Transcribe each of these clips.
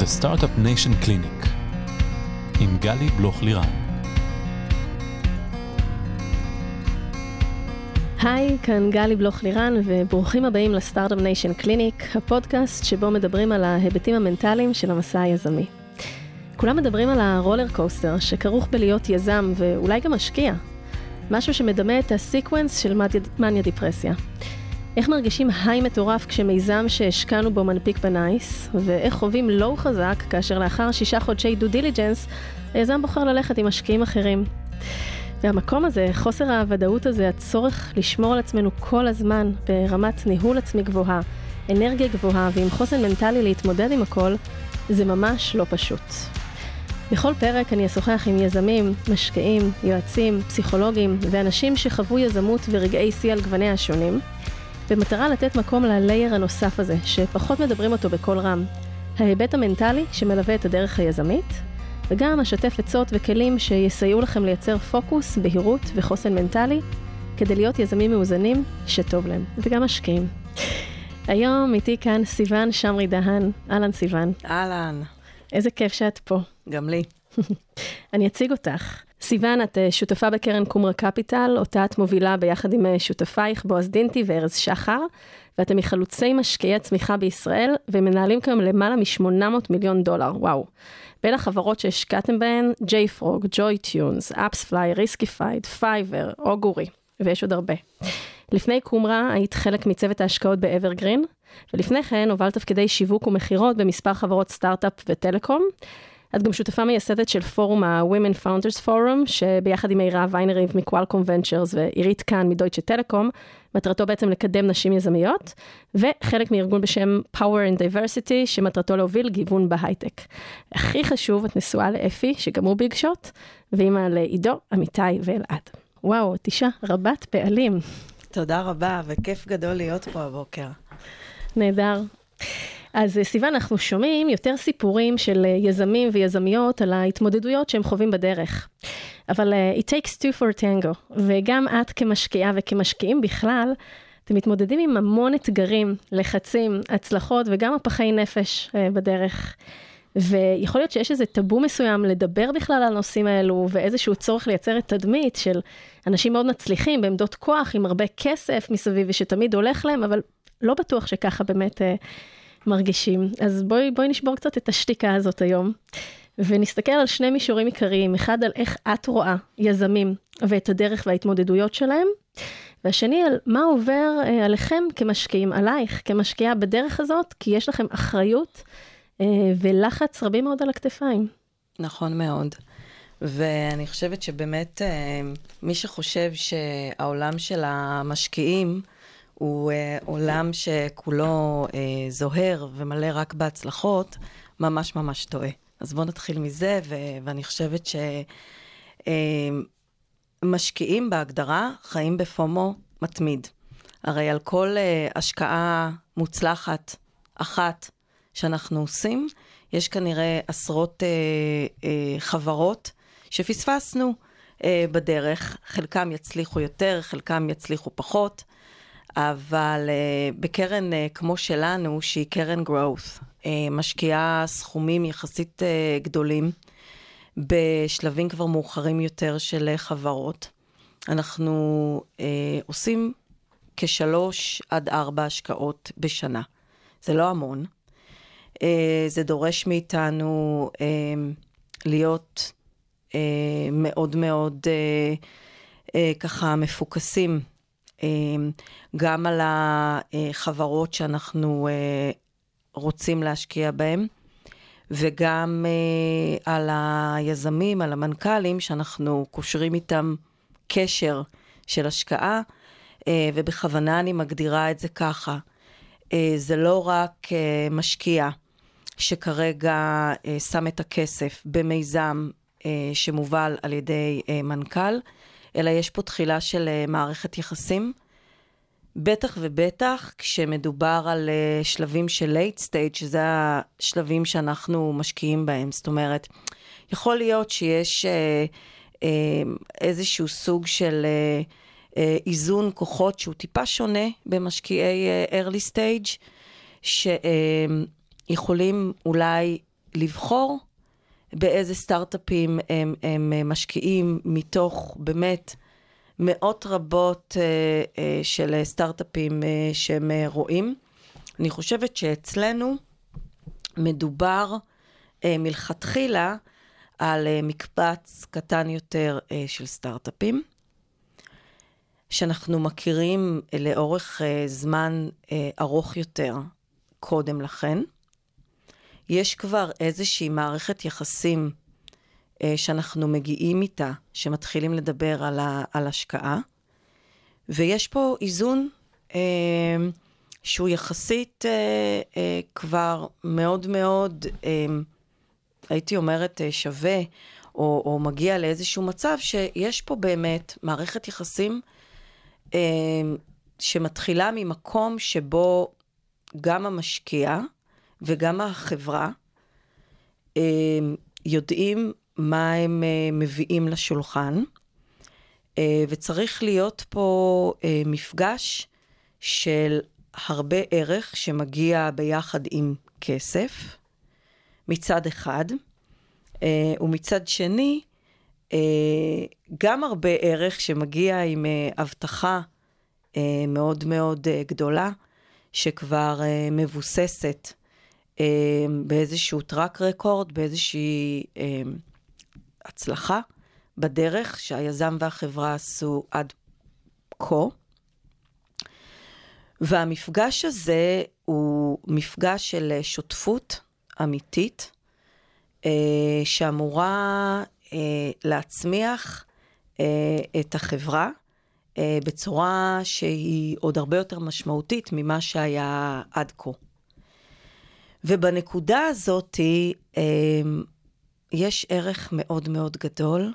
The Startup Nation Clinic עם גלי בלוך לירן. היי, כאן גלי בלוך לירן, וברוכים הבאים ל Startup Nation Clinic, הפודקאסט שבו מדברים על ההיבטים המנטליים של המסע היזמי. כולם מדברים על ה roller coaster שכרוך בלהיות יזם ואולי גם משקיע. משהו שמדמה את ה sequence של מניה דיפרסיה. איך מרגישים high מטורף כשמיזם שהשקענו בו מנפיק בנייס, ואיך חווים low חזק כאשר לאחר שישה חודשי due diligence, היזם בוחר ללכת עם משקיעים אחרים. והמקום הזה, חוסר הוודאות הזה, הצורך לשמור על עצמנו כל הזמן ברמת ניהול עצמי גבוהה, אנרגיה גבוהה ועם חוסן מנטלי להתמודד עם הכל, זה ממש לא פשוט. בכל פרק אני אשוחח עם יזמים, משקיעים, יועצים, פסיכולוגים ואנשים שחוו יזמות ורגעי שיא על גווניה השונים, במטרה לתת מקום ללייר הנוסף הזה, שפחות מדברים אותו בקול רם, ההיבט המנטלי שמלווה את הדרך היזמית, וגם אשתף עצות וכלים שיסייעו לכם לייצר פוקוס, בהירות וחוסן מנטלי, כדי להיות יזמים מאוזנים שטוב להם, וגם משקיעים. היום איתי כאן סיוון שמרי דהן. אהלן סיוון. אהלן. איזה כיף שאת פה. גם לי. אני אציג אותך. סיוון, את אה, שותפה בקרן קומרה קפיטל, אותה את מובילה ביחד עם אה, שותפייך בועז דינטי וארז שחר, ואתם מחלוצי משקיעי הצמיחה בישראל, ומנהלים כיום למעלה מ-800 מיליון דולר, וואו. בין החברות שהשקעתם בהן, JFrog, JoyTunes, AppsFly, Riskified, Fiverr, אוגורי, ויש עוד הרבה. לפני קומרה היית חלק מצוות ההשקעות באברגרין, ולפני כן הובלת תפקידי שיווק ומכירות במספר חברות סטארט-אפ וטלקום. את גם שותפה מייסדת של פורום ה-Women Founders Forum, שביחד עם מירה ויינריב מקוואלקום ונצ'רס ועירית קאן מדויטשה טלקום, מטרתו בעצם לקדם נשים יזמיות, וחלק מארגון בשם Power and Diversity, שמטרתו להוביל גיוון בהייטק. הכי חשוב, את נשואה לאפי, שגם הוא ביג שוט, ואימא לעידו, אמיתי ואלעד. וואו, את אישה רבת פעלים. תודה רבה, וכיף גדול להיות פה הבוקר. נהדר. אז אה, סיוון, אנחנו שומעים יותר סיפורים של אה, יזמים ויזמיות על ההתמודדויות שהם חווים בדרך. אבל uh, it takes two for tango, וגם את כמשקיעה וכמשקיעים בכלל, אתם מתמודדים עם המון אתגרים, לחצים, הצלחות וגם הפחי נפש uh, בדרך. ויכול להיות שיש איזה טאבו מסוים לדבר בכלל על הנושאים האלו, ואיזשהו צורך לייצר את תדמית של אנשים מאוד מצליחים בעמדות כוח, עם הרבה כסף מסביב, ושתמיד הולך להם, אבל לא בטוח שככה באמת... Uh, מרגישים. אז בואי, בואי נשבור קצת את השתיקה הזאת היום, ונסתכל על שני מישורים עיקריים, אחד על איך את רואה יזמים ואת הדרך וההתמודדויות שלהם, והשני על מה עובר אה, עליכם כמשקיעים, עלייך כמשקיעה בדרך הזאת, כי יש לכם אחריות אה, ולחץ רבים מאוד על הכתפיים. נכון מאוד. ואני חושבת שבאמת אה, מי שחושב שהעולם של המשקיעים, הוא uh, עולם שכולו uh, זוהר ומלא רק בהצלחות, ממש ממש טועה. אז בואו נתחיל מזה, ו- ואני חושבת שמשקיעים אה, בהגדרה חיים בפומו מתמיד. הרי על כל השקעה מוצלחת אחת שאנחנו עושים, יש כנראה עשרות חברות שפספסנו בדרך. חלקם יצליחו יותר, חלקם יצליחו פחות. אבל uh, בקרן uh, כמו שלנו, שהיא קרן growth, uh, משקיעה סכומים יחסית גדולים בשלבים כבר מאוחרים יותר של חברות. אנחנו עושים כשלוש עד ארבע השקעות בשנה. זה לא המון. זה דורש מאיתנו להיות מאוד מאוד ככה מפוקסים גם על החברות שאנחנו אה, רוצים להשקיע בהן, וגם אה, על היזמים, על המנכ"לים, שאנחנו קושרים איתם קשר של השקעה, אה, ובכוונה אני מגדירה את זה ככה. זה לא רק משקיע שכרגע שם את הכסף במיזם שמובל על ידי מנכ"ל, אלא יש פה תחילה של uh, מערכת יחסים. בטח ובטח כשמדובר על uh, שלבים של late stage, שזה השלבים שאנחנו משקיעים בהם. זאת אומרת, יכול להיות שיש uh, uh, איזשהו סוג של uh, uh, איזון כוחות שהוא טיפה שונה במשקיעי uh, early stage, שיכולים uh, אולי לבחור באיזה סטארט-אפים הם, הם משקיעים מתוך באמת מאות רבות אה, אה, של סטארט-אפים אה, שהם אה, רואים. אני חושבת שאצלנו מדובר אה, מלכתחילה על אה, מקבץ קטן יותר אה, של סטארט-אפים, שאנחנו מכירים אה, לאורך אה, זמן אה, ארוך יותר קודם לכן. יש כבר איזושהי מערכת יחסים אה, שאנחנו מגיעים איתה, שמתחילים לדבר על, ה, על השקעה, ויש פה איזון אה, שהוא יחסית אה, אה, כבר מאוד מאוד, אה, הייתי אומרת, אה, שווה, או, או מגיע לאיזשהו מצב שיש פה באמת מערכת יחסים אה, שמתחילה ממקום שבו גם המשקיע וגם החברה אה, יודעים מה הם אה, מביאים לשולחן, אה, וצריך להיות פה אה, מפגש של הרבה ערך שמגיע ביחד עם כסף, מצד אחד, ומצד שני, גם הרבה ערך שמגיע עם הבטחה מאוד מאוד גדולה, שכבר מבוססת באיזשהו טראק רקורד, באיזושהי הצלחה בדרך שהיזם והחברה עשו עד כה. והמפגש הזה הוא מפגש של שותפות אמיתית, אה, שאמורה אה, להצמיח אה, את החברה בצורה שהיא עוד הרבה יותר משמעותית ממה שהיה עד כה. ובנקודה הזאת, יש ערך מאוד מאוד גדול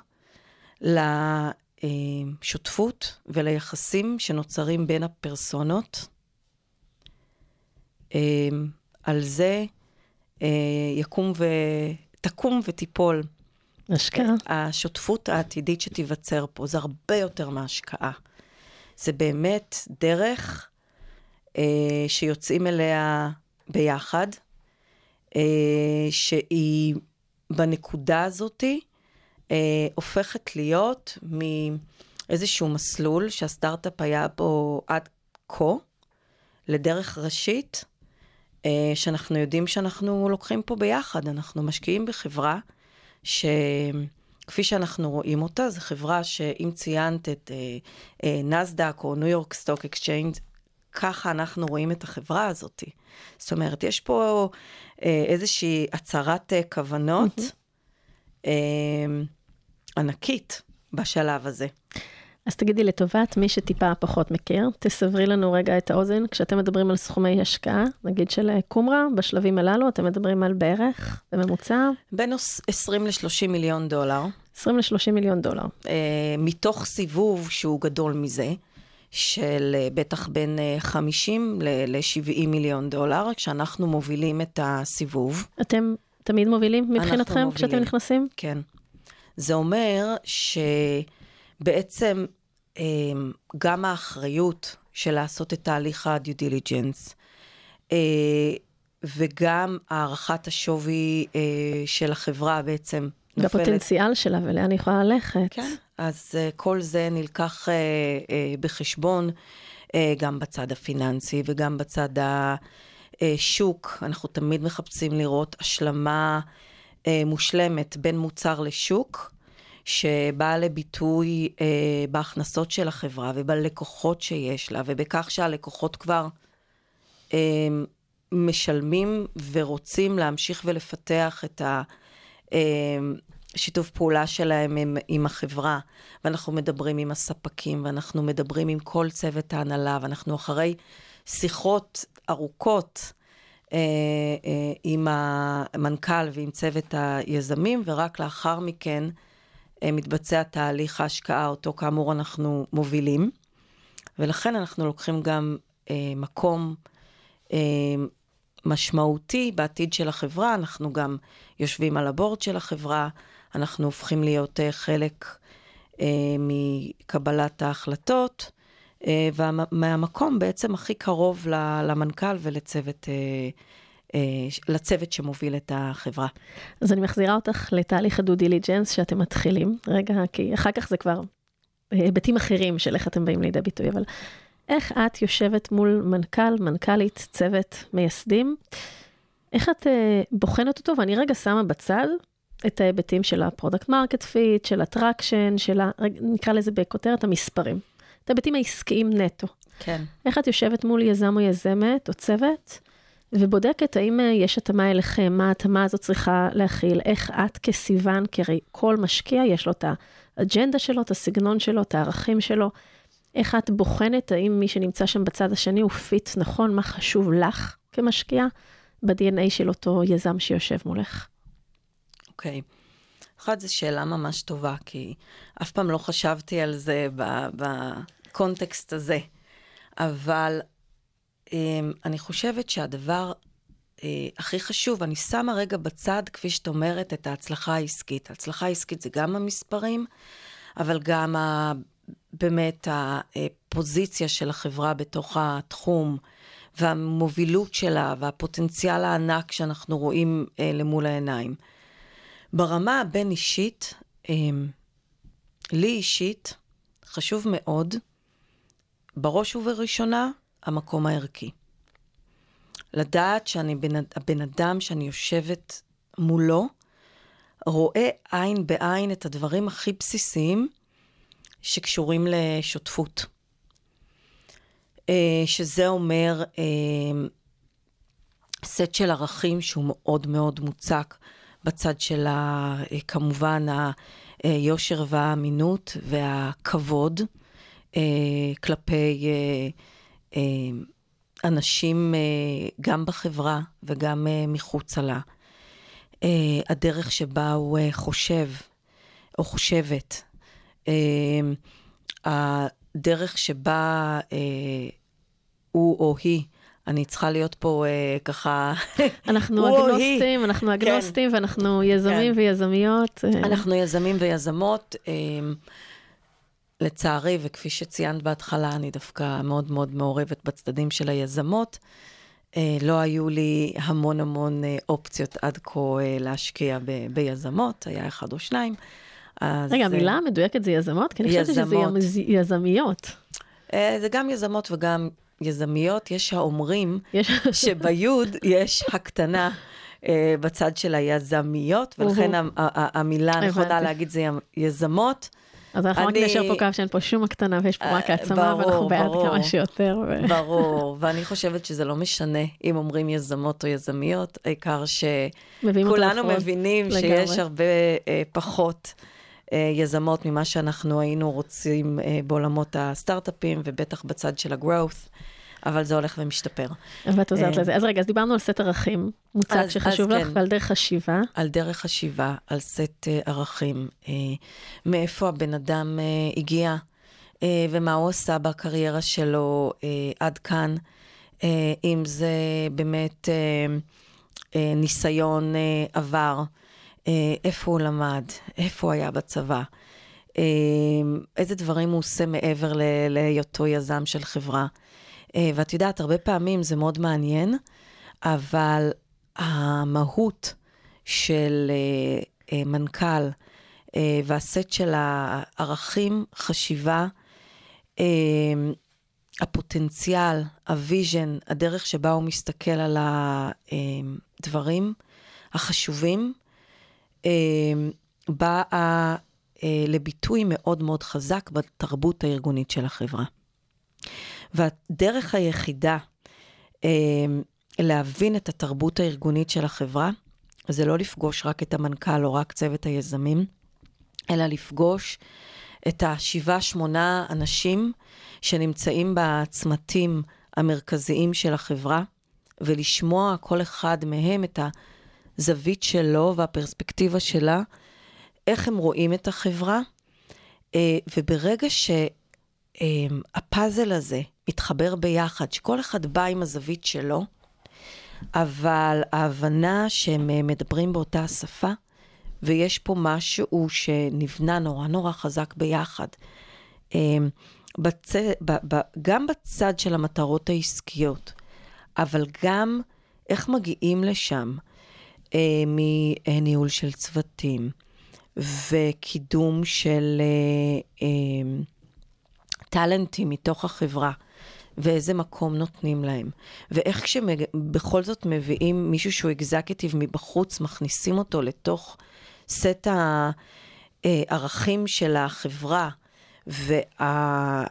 לשותפות וליחסים שנוצרים בין הפרסונות. אמ, על זה אה, יקום ו... תקום ותיפול. השקעה. השותפות העתידית שתיווצר פה, זה הרבה יותר מהשקעה. זה באמת דרך אה, שיוצאים אליה ביחד, אה, שהיא בנקודה הזאתי אה, הופכת להיות מאיזשהו מסלול שהסטארט-אפ היה בו עד כה, לדרך ראשית, אה, שאנחנו יודעים שאנחנו לוקחים פה ביחד. אנחנו משקיעים בחברה שכפי שאנחנו רואים אותה, זו חברה שאם ציינת את אה, אה, נסדק או New York Stock Exchange, ככה אנחנו רואים את החברה הזאת. זאת אומרת, יש פה אה, איזושהי הצהרת אה, כוונות. Mm-hmm. אה, ענקית בשלב הזה. אז תגידי, לטובת מי שטיפה פחות מכיר, תסברי לנו רגע את האוזן, כשאתם מדברים על סכומי השקעה, נגיד של קומרה, בשלבים הללו, אתם מדברים על בערך, בממוצע? בין 20 ל-30 מיליון דולר. 20 ל-30 מיליון דולר. אה, מתוך סיבוב שהוא גדול מזה, של אה, בטח בין 50 ל-70 מיליון דולר, כשאנחנו מובילים את הסיבוב. אתם תמיד מובילים מבחינתכם מובילים. כשאתם נכנסים? כן. זה אומר שבעצם אמ, גם האחריות של לעשות את תהליך ה-due diligence, אה, וגם הערכת השווי אה, של החברה בעצם נופלת. והפוטנציאל שלה ולאן היא יכולה ללכת. כן, אז אה, כל זה נלקח בחשבון, גם בצד הפיננסי וגם בצד השוק. אנחנו תמיד מחפשים לראות השלמה. אה, מושלמת בין מוצר לשוק, שבאה לביטוי אה, בהכנסות של החברה ובלקוחות שיש לה, ובכך שהלקוחות כבר אה, משלמים ורוצים להמשיך ולפתח את אה, פעולה שלהם עם, עם החברה, ואנחנו מדברים עם הספקים, ואנחנו מדברים עם כל צוות ההנהלה, ואנחנו אחרי שיחות ארוכות אה, אה, עם המנכ"ל ועם צוות היזמים, ורק לאחר מכן אה, מתבצע תהליך ההשקעה, אותו כאמור אנחנו מובילים. ולכן אנחנו לוקחים גם מקום משמעותי בעתיד של החברה, אנחנו גם יושבים על הבורד של החברה, אנחנו הופכים להיות חלק מקבלת ההחלטות. אה, ומהמקום בעצם הכי קרוב למנכ"ל ולצוות אה, אה, לצוות שמוביל את החברה. אז אני מחזירה אותך לתהליך הדו דיליג'נס שאתם מתחילים, רגע, כי אחר כך זה כבר היבטים אחרים של איך אתם באים לידי ביטוי, אבל איך את יושבת מול מנכ"ל, מנכ"לית, צוות, מייסדים, איך את אה, בוחנת אותו, ואני רגע שמה בצד את ההיבטים של ה product market fit, של ה traction, של ה... נקרא לזה בכותרת המספרים. את ההיבטים העסקיים נטו. כן. איך את יושבת מול יזם או יזמת או צוות, ובודקת האם אה, יש התאמה אליכם, מה ההתאמה הזאת צריכה להכיל, איך את כסיוון, כי הרי כל משקיע יש לו את האג'נדה שלו, את הסגנון שלו, את הערכים שלו. איך את בוחנת האם מי שנמצא שם בצד השני הוא fit נכון, מה חשוב לך כמשקיע ב-DNA של אותו יזם שיושב מולך. אוקיי. אחת, זו שאלה ממש טובה, כי אף פעם לא חשבתי על זה בקונטקסט הזה. אבל אמ, אני חושבת שהדבר אה, הכי חשוב, אני שמה רגע בצד, כפי שאת אומרת, את ההצלחה העסקית. ההצלחה העסקית זה גם המספרים, אבל גם ה, באמת הפוזיציה של החברה בתוך התחום, והמובילות שלה, והפוטנציאל הענק שאנחנו רואים אה, למול העיניים. ברמה הבין-אישית, אה, לי אישית, חשוב מאוד, בראש ובראשונה, המקום הערכי. לדעת שאני בן, הבן אדם שאני יושבת מולו, רואה עין בעין את הדברים הכי בסיסיים שקשורים לשותפות. אה, שזה אומר אה, סט של ערכים שהוא מאוד מאוד מוצק בצד של, אה, כמובן, היושר והאמינות והכבוד כלפי אנשים גם בחברה וגם מחוצה לה. הדרך שבה הוא חושב או חושבת. הדרך שבה אה, הוא או היא, אני צריכה להיות פה אה, ככה, אנחנו אגנוסטים, אנחנו כן. אגנוסטים, כן. ואנחנו יזמים כן. ויזמיות. אה. אנחנו יזמים ויזמות. אה, לצערי, וכפי שציינת בהתחלה, אני דווקא מאוד מאוד מעורבת בצדדים של היזמות. אה, לא היו לי המון המון אה, אופציות עד כה אה, להשקיע ב, ביזמות, היה אחד או שניים. אז... רגע, המילה המדויקת זה יזמות? כי אני חושבת שזה יזמיות. אה, זה גם יזמות וגם יזמיות. יש האומרים שביוד יש הקטנה. אה, בצד של היזמיות, ולכן המילה הנכונה להגיד זה יזמות. אז אנחנו רק נשאר פה קו שאין פה שום הקטנה ויש פה רק אה, העצמה, ואנחנו בעד כמה שיותר. ברור, ואני חושבת שזה לא משנה אם אומרים יזמות או יזמיות, העיקר שכולנו מבינים שיש הרבה פחות. אה, יזמות ממה שאנחנו היינו רוצים אה, בעולמות הסטארט-אפים, ובטח בצד של ה-growth. אבל זה הולך ומשתפר. ואת עוזרת אה, לזה. אז רגע, אז דיברנו על סט ערכים, מוצג שחשוב לך, כן. ועל דרך חשיבה. על דרך חשיבה, על סט ערכים. מאיפה הבן אדם הגיע, ומה הוא עשה בקריירה שלו עד כאן, אם זה באמת ניסיון עבר. אה, איפה הוא למד, איפה הוא היה בצבא, אה, איזה דברים הוא עושה מעבר להיותו יזם של חברה. אה, ואת יודעת, הרבה פעמים זה מאוד מעניין, אבל המהות של מנכ"ל והסט של הערכים, חשיבה, הפוטנציאל, ה vision, הדרך שבה הוא מסתכל על הדברים החשובים, באה אה, לביטוי מאוד מאוד חזק בתרבות הארגונית של החברה. והדרך היחידה אה, להבין את התרבות הארגונית של החברה, זה לא לפגוש רק את המנכ"ל או רק צוות היזמים, אלא לפגוש את השבעה, שמונה אנשים שנמצאים בצמתים המרכזיים של החברה, ולשמוע כל אחד מהם את ה... הזווית שלו והפרספקטיבה שלה, איך הם רואים את החברה, אה, וברגע שהפאזל הזה מתחבר ביחד, שכל אחד בא עם הזווית שלו, אבל ההבנה שהם אה, מדברים באותה שפה, ויש פה משהו שנבנה נורא נורא חזק ביחד. אה, בצ... גם בצד של המטרות העסקיות, אבל גם איך מגיעים לשם אה, מניהול של צוותים וקידום של אה, אה, טאלנטים מתוך החברה. ואיזה מקום נותנים להם. ואיך כשבכל זאת מביאים מישהו שהוא אקזקיטיב מבחוץ, מכניסים אותו לתוך סט הערכים של החברה, ובאמת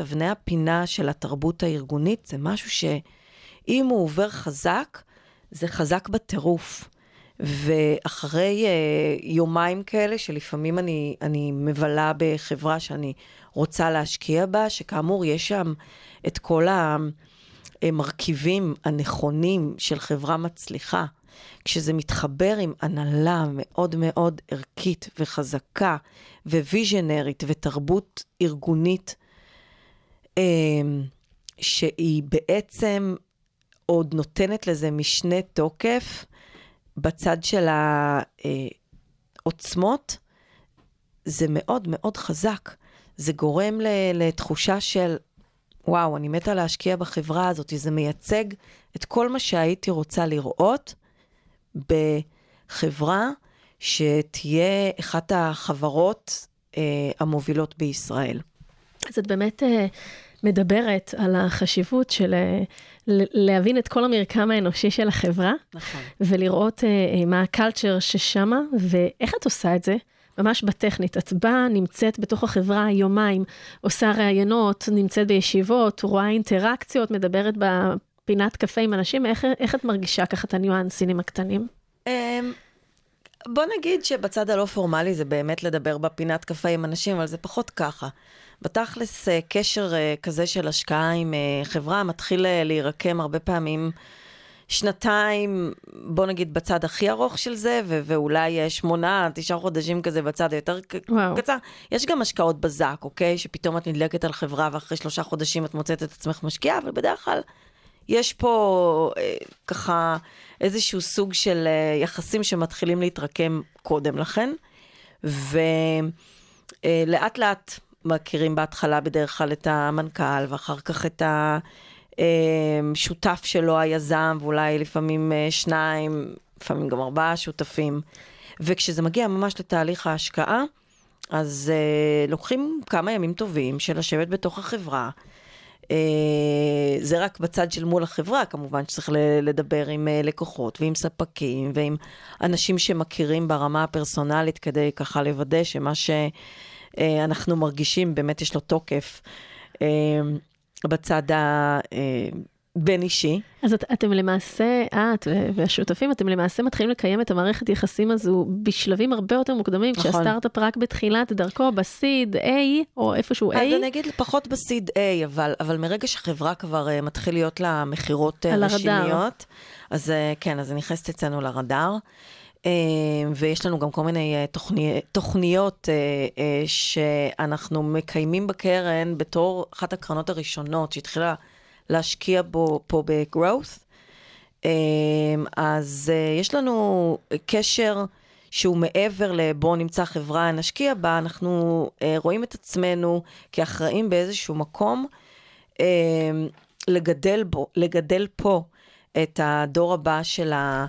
אבני הפינה של התרבות הארגונית, זה משהו שאם הוא עובר חזק, זה חזק בטירוף. ואחרי uh, יומיים כאלה, שלפעמים אני, אני מבלה בחברה שאני רוצה להשקיע בה, שכאמור, יש שם את כל המרכיבים הנכונים של חברה מצליחה, כשזה מתחבר עם הנהלה מאוד מאוד ערכית וחזקה וויז'נרית ותרבות ארגונית, um, שהיא בעצם עוד נותנת לזה משנה תוקף, בצד של העוצמות, זה מאוד מאוד חזק. זה גורם לתחושה של, וואו, אני מתה להשקיע בחברה הזאת, זה מייצג את כל מה שהייתי רוצה לראות בחברה שתהיה אחת החברות אה, המובילות בישראל. אז את באמת אה, מדברת על החשיבות של אה, להבין את כל המרקם האנושי של החברה, נכון. ולראות אה, אה, מה הקלצ'ר ששמה, ואיך את עושה את זה? ממש בטכנית. את באה, נמצאת בתוך החברה יומיים, עושה ראיונות, נמצאת בישיבות, רואה אינטראקציות, מדברת בפינת קפה עם אנשים, איך, איך את מרגישה ככה את הניואנסים הקטנים? בוא נגיד שבצד הלא פורמלי זה באמת לדבר בפינת קפה עם אנשים, אבל זה פחות ככה. בתכלס, אה, קשר אה, כזה של השקעה עם אה, חברה מתחיל להירקם הרבה פעמים שנתיים, בוא נגיד, בצד הכי ארוך של זה, ו- ואולי שמונה, תשעה חודשים כזה בצד היותר וואו. קצר. יש גם השקעות בזק, אוקיי? שפתאום את נדלקת על חברה ואחרי שלושה חודשים את מוצאת את עצמך משקיעה, אבל בדרך כלל יש פה אה, ככה איזשהו סוג של אה, יחסים שמתחילים להתרקם קודם לכן, ולאט אה, לאט מכירים בהתחלה בדרך כלל את המנכ"ל, ואחר כך את השותף שלו, היזם, ואולי לפעמים אה, שניים, לפעמים גם ארבעה שותפים. וכשזה מגיע ממש לתהליך ההשקעה, אז uh, לוקחים כמה ימים טובים של לשבת בתוך החברה. Uh, זה רק בצד של מול החברה, כמובן שצריך לדבר עם uh, לקוחות ועם ספקים ועם אנשים שמכירים ברמה הפרסונלית כדי ככה לוודא שמה ש... אה, מרגישים, באמת יש לו תוקף אה, בצד הבין אישי. אז את, אתם למעשה, את והשותפים, אתם למעשה מתחילים לקיים את המערכת יחסים הזו בשלבים הרבה יותר מוקדמים, נכון. כשהסטארט-אפ רק בתחילת דרכו, בסיד A, או איפשהו A. אז אני אגיד פחות בסיד A, אבל, אבל מרגע שחברה כבר uh, מתחיל להיות לה מכירות uh, רשמיות, אז uh, כן, אז זה נכנסת אצלנו לרדאר. אה, ויש לנו גם כל מיני אה, תוכני, תוכניות אה, שאנחנו מקיימים בקרן בתור אחת הקרנות הראשונות שהתחילה להשקיע בו פה ב-growth. אז יש לנו קשר שהוא מעבר לבוא נמצא חברה, נשקיע בה, אנחנו רואים את עצמנו כאחראים באיזשהו מקום לגדל, בו, לגדל פה את הדור הבא של ה...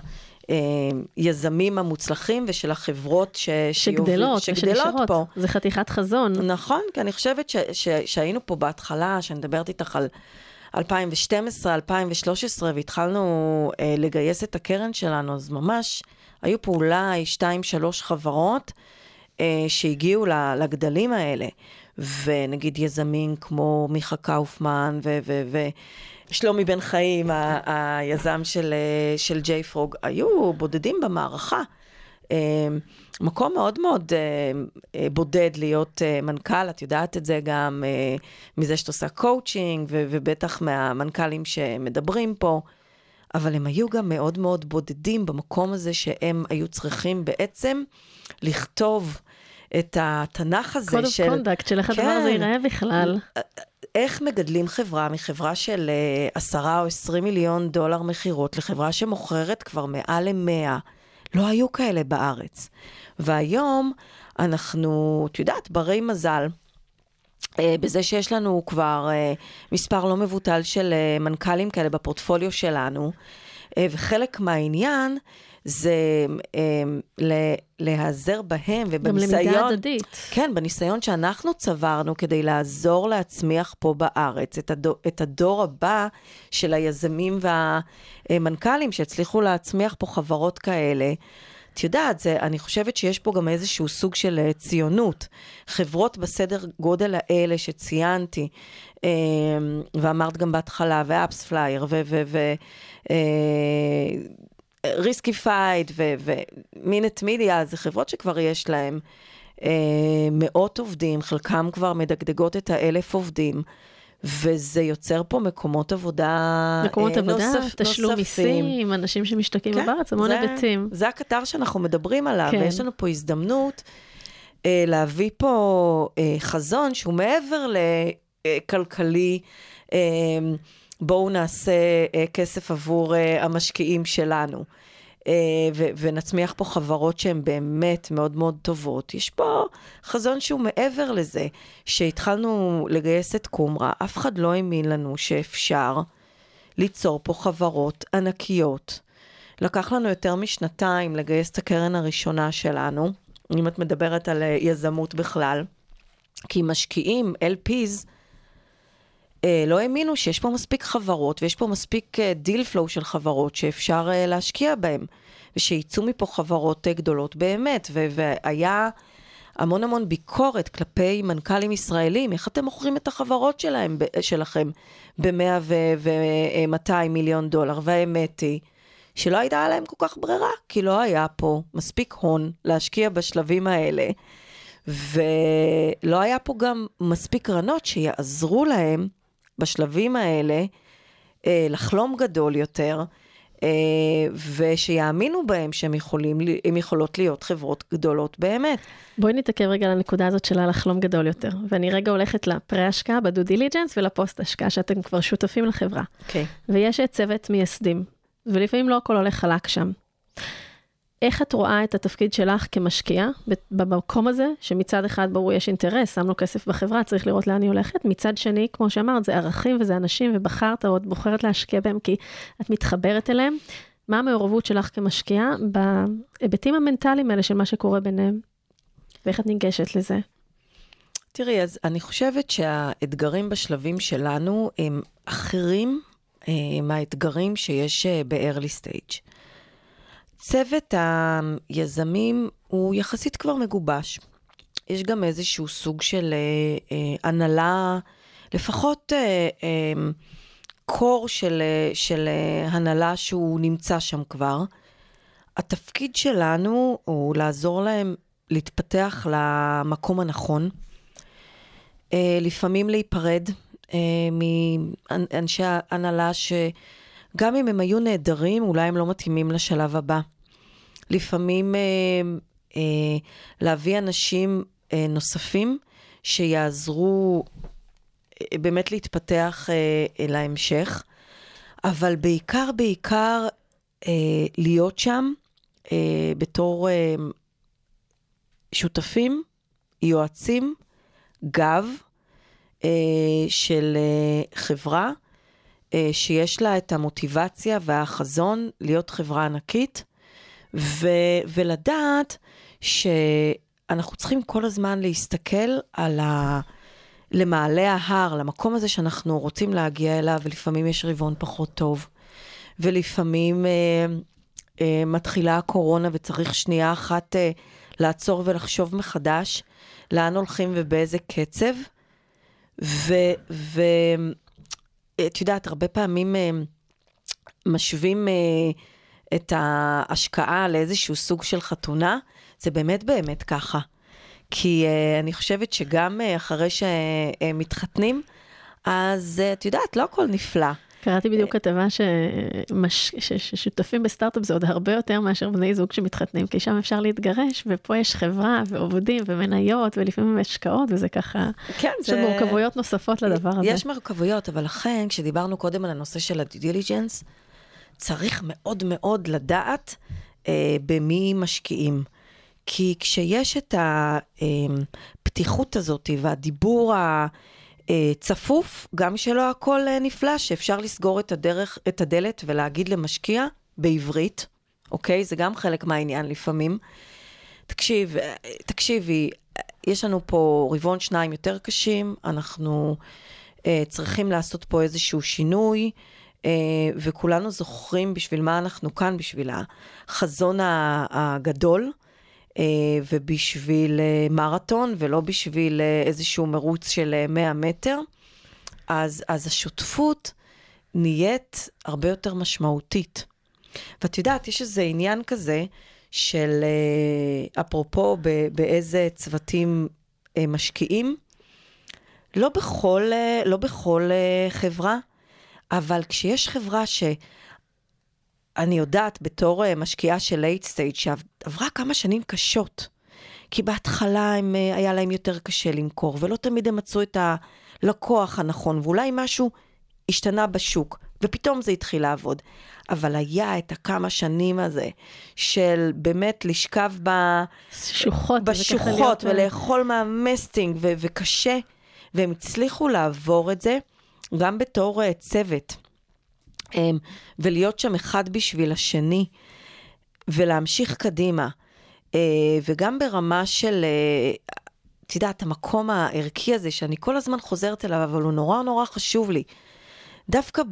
היזמים אה, המוצלחים ושל החברות ש... שגדלות, שגדלות פה. זה חתיכת חזון. נכון, כי אני חושבת ש... ש... שהיינו פה בהתחלה, שאני מדברת איתך על 2012, 2013, והתחלנו אה, לגייס את הקרן שלנו, אז ממש היו פה אולי שתיים, שלוש חברות אה, שהגיעו לגדלים האלה. ונגיד יזמים כמו מיכה קאופמן ו... ו... ו... שלומי בן חיים, היזם של, אה, של JFrog, היו בודדים במערכה. אה, מקום מאוד מאוד אה, בודד להיות מנכ"ל, את יודעת את זה גם מזה שאת עושה קואוצ'ינג, ובטח מהמנכ"לים שמדברים פה, אבל הם היו גם מאוד מאוד בודדים במקום הזה שהם היו צריכים בעצם לכתוב את התנ"ך הזה של... קוד קונדקט, של איך כן, הדבר הזה ייראה בכלל. איך מגדלים חברה מחברה של uh, 10 או 20 מיליון דולר מכירות לחברה שמוכרת כבר מעל ל-100? לא היו כאלה בארץ. והיום אנחנו, את יודעת, ברי מזל. uh, בזה שיש לנו כבר uh, מספר לא מבוטל של uh, מנכ"לים כאלה בפורטפוליו שלנו, אה, וחלק מהעניין זה ל- להיעזר בהם ובניסיון... גם למידה הדדית. כן, בניסיון שאנחנו צברנו כדי לעזור להצמיח פה בארץ את הדור, את הדור הבא של היזמים והמנכ"לים שהצליחו להצמיח פה חברות כאלה. את יודעת, זה, אני חושבת שיש פה גם איזשהו סוג של אה, ציונות. חברות בסדר גודל האלה שציינתי, אה, ואמרת גם בהתחלה, ו AppsFlyer, ו... ו, ו אה, Riskified ו Mint Media, זה חברות שכבר יש להם אה, מאות עובדים, חלקם כבר מדגדגות את האלף עובדים. וזה יוצר פה מקומות עבודה מקומות אה, עבודה, נוסף, תשלום נוספים. מיסים, אנשים שמשתקעים כן, בארץ, המון היבטים. זה הקטר שאנחנו מדברים עליו, כן. ויש לנו פה הזדמנות אה, להביא פה אה, חזון שהוא מעבר לכלכלי. אה, בואו נעשה אה, כסף עבור אה, המשקיעים שלנו. אה, ו- ונצמיח פה חברות שהן באמת מאוד מאוד טובות. יש פה חזון שהוא מעבר לזה, שהתחלנו לגייס את קומרה, אף אחד לא האמין לנו שאפשר ליצור פה חברות ענקיות. לקח לנו יותר משנתיים לגייס את הקרן הראשונה שלנו, אם את מדברת על אה, יזמות בכלל, כי משקיעים, LPs, לא האמינו שיש פה מספיק חברות ויש פה מספיק deal flow של חברות שאפשר אה, להשקיע בהן, ושיצאו מפה חברות אה, גדולות באמת, והיה המון המון ביקורת כלפי מנכ"לים ישראלים, איך אתם מוכרים את החברות שלהם, שלכם ב-100 ו-200 מיליון דולר, והאמת היא שלא הייתה להם כל כך ברירה, כי לא היה פה מספיק הון להשקיע בשלבים האלה. ולא היה פה גם מספיק קרנות שיעזרו להם בשלבים האלה אה, לחלום גדול יותר, אה, ושיאמינו בהם שהם יכולים, יכולות להיות חברות גדולות באמת. בואי נתעכב רגע על הנקודה הזאת של הלחלום גדול יותר, ואני רגע הולכת לפרה-השקעה, בדו דיליג'נס ולפוסט-השקעה, שאתם כבר שותפים לחברה. אוקיי. ויש צוות מייסדים, ולפעמים לא הכל הולך חלק שם. איך את רואה את התפקיד שלך כמשקיעה במקום הזה, שמצד אחד ברור יש אינטרס, שמנו כסף בחברה, צריך לראות לאן היא הולכת, מצד שני, כמו שאמרת, זה ערכים וזה אנשים, ובחרת או את בוחרת להשקיע בהם כי את מתחברת אליהם. מה המעורבות שלך כמשקיעה בהיבטים המנטליים האלה של מה שקורה ביניהם? ואיך את ניגשת לזה? תראי, אז אני חושבת שהאתגרים בשלבים שלנו הם אחרים אה, מהאתגרים שיש אה, ב-early stage. צוות היזמים הוא יחסית כבר מגובש. יש גם איזשהו סוג של אה, אה, הנהלה, לפחות אה, אה, קור של, אה, של אה, הנהלה שהוא נמצא שם כבר. התפקיד שלנו הוא לעזור להם להתפתח למקום הנכון. אה, לפעמים להיפרד אה, מאנשי ההנהלה שגם אם הם היו נהדרים, אולי הם לא מתאימים לשלב הבא. לפעמים אה, אה, להביא אנשים אה, נוספים שיעזרו אה, באמת להתפתח אה, להמשך, אבל בעיקר, בעיקר אה, להיות שם אה, בתור אה, שותפים, יועצים, גב אה, של אה, חברה אה, שיש לה את המוטיבציה והחזון להיות חברה ענקית, ו, ולדעת שאנחנו צריכים כל הזמן להסתכל על ה... למעלה ההר, למקום הזה שאנחנו רוצים להגיע אליו, ולפעמים יש רבעון פחות טוב, ולפעמים אה, אה, מתחילה הקורונה וצריך שנייה אחת אה, לעצור ולחשוב מחדש לאן הולכים ובאיזה קצב. ואת יודעת, הרבה פעמים אה, משווים אה, את ההשקעה לאיזשהו סוג של חתונה, זה באמת באמת ככה. כי אני חושבת שגם אחרי שמתחתנים, אז את יודעת, לא הכל נפלא. קראתי בדיוק כתבה שמש... ש... ששותפים בסטארט-אפ זה עוד הרבה יותר מאשר בני זוג שמתחתנים, כי שם אפשר להתגרש, ופה יש חברה ועובדים ומניות, ולפעמים השקעות, וזה ככה, כן, יש עוד מורכבויות נוספות לדבר הזה. יש מורכבויות, אבל לכן, כשדיברנו קודם על הנושא של ה diligence, צריך מאוד מאוד לדעת אה, במי משקיעים. כי כשיש את הפתיחות הזאת והדיבור הצפוף, גם שלא הכל נפלא, שאפשר לסגור את, הדרך, את הדלת ולהגיד למשקיע, בעברית, אוקיי? זה גם חלק מהעניין לפעמים. תקשיב, אה, תקשיבי, יש לנו פה רבעון שניים יותר קשים, אנחנו אה, צריכים לעשות פה איזשהו שינוי, אה, וכולנו זוכרים בשביל מה אנחנו כאן, בשביל החזון הגדול. אה, ובשביל אה, מרתון, ולא בשביל אה, איזשהו מרוץ של 100 מטר. אז, אז השותפות נהיית הרבה יותר משמעותית. ואת יודעת, יש איזה עניין כזה של, אפרופו באיזה צוותים משקיעים, לא בכל, לא בכל חברה, אבל כשיש חברה ש... אני יודעת בתור אה, משקיעה של late stage שעברה כמה שנים קשות, כי בהתחלה הם, אה, היה להם יותר קשה למכור, ולא תמיד הם מצאו את הלקוח הנכון, ואולי משהו השתנה בשוק, ופתאום זה התחיל לעבוד. אבל היה את הכמה שנים הזה של באמת לשכב ב... שוחות, בשוחות אה, ולאכול מהמסטינג ו- וקשה, והם הצליחו לעבור את זה גם בתור uh, צוות. אמ, ולהיות שם אחד בשביל השני, ולהמשיך קדימה. אה, וגם ברמה של, אה, את יודעת, המקום הערכי הזה, שאני כל הזמן חוזרת אליו, אבל הוא נורא נורא חשוב לי. דווקא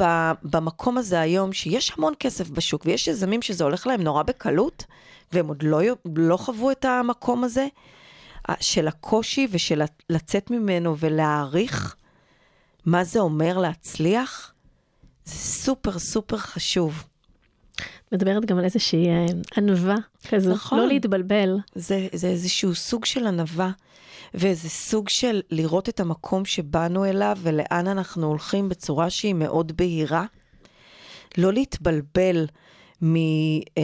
במקום הזה היום, שיש המון כסף בשוק, ויש יזמים שזה הולך להם נורא בקלות, והם עוד לא, לא חוו את המקום הזה, של הקושי ושל לצאת ממנו ולהעריך מה זה אומר להצליח, זה סופר סופר חשוב. מדברת גם על איזושהי אה, ענווה כזו, נכון. לא להתבלבל. זה, זה איזשהו סוג של ענווה, ואיזה סוג של לראות את המקום שבאנו אליו ולאן אנחנו הולכים בצורה שהיא מאוד בהירה. לא להתבלבל מהמון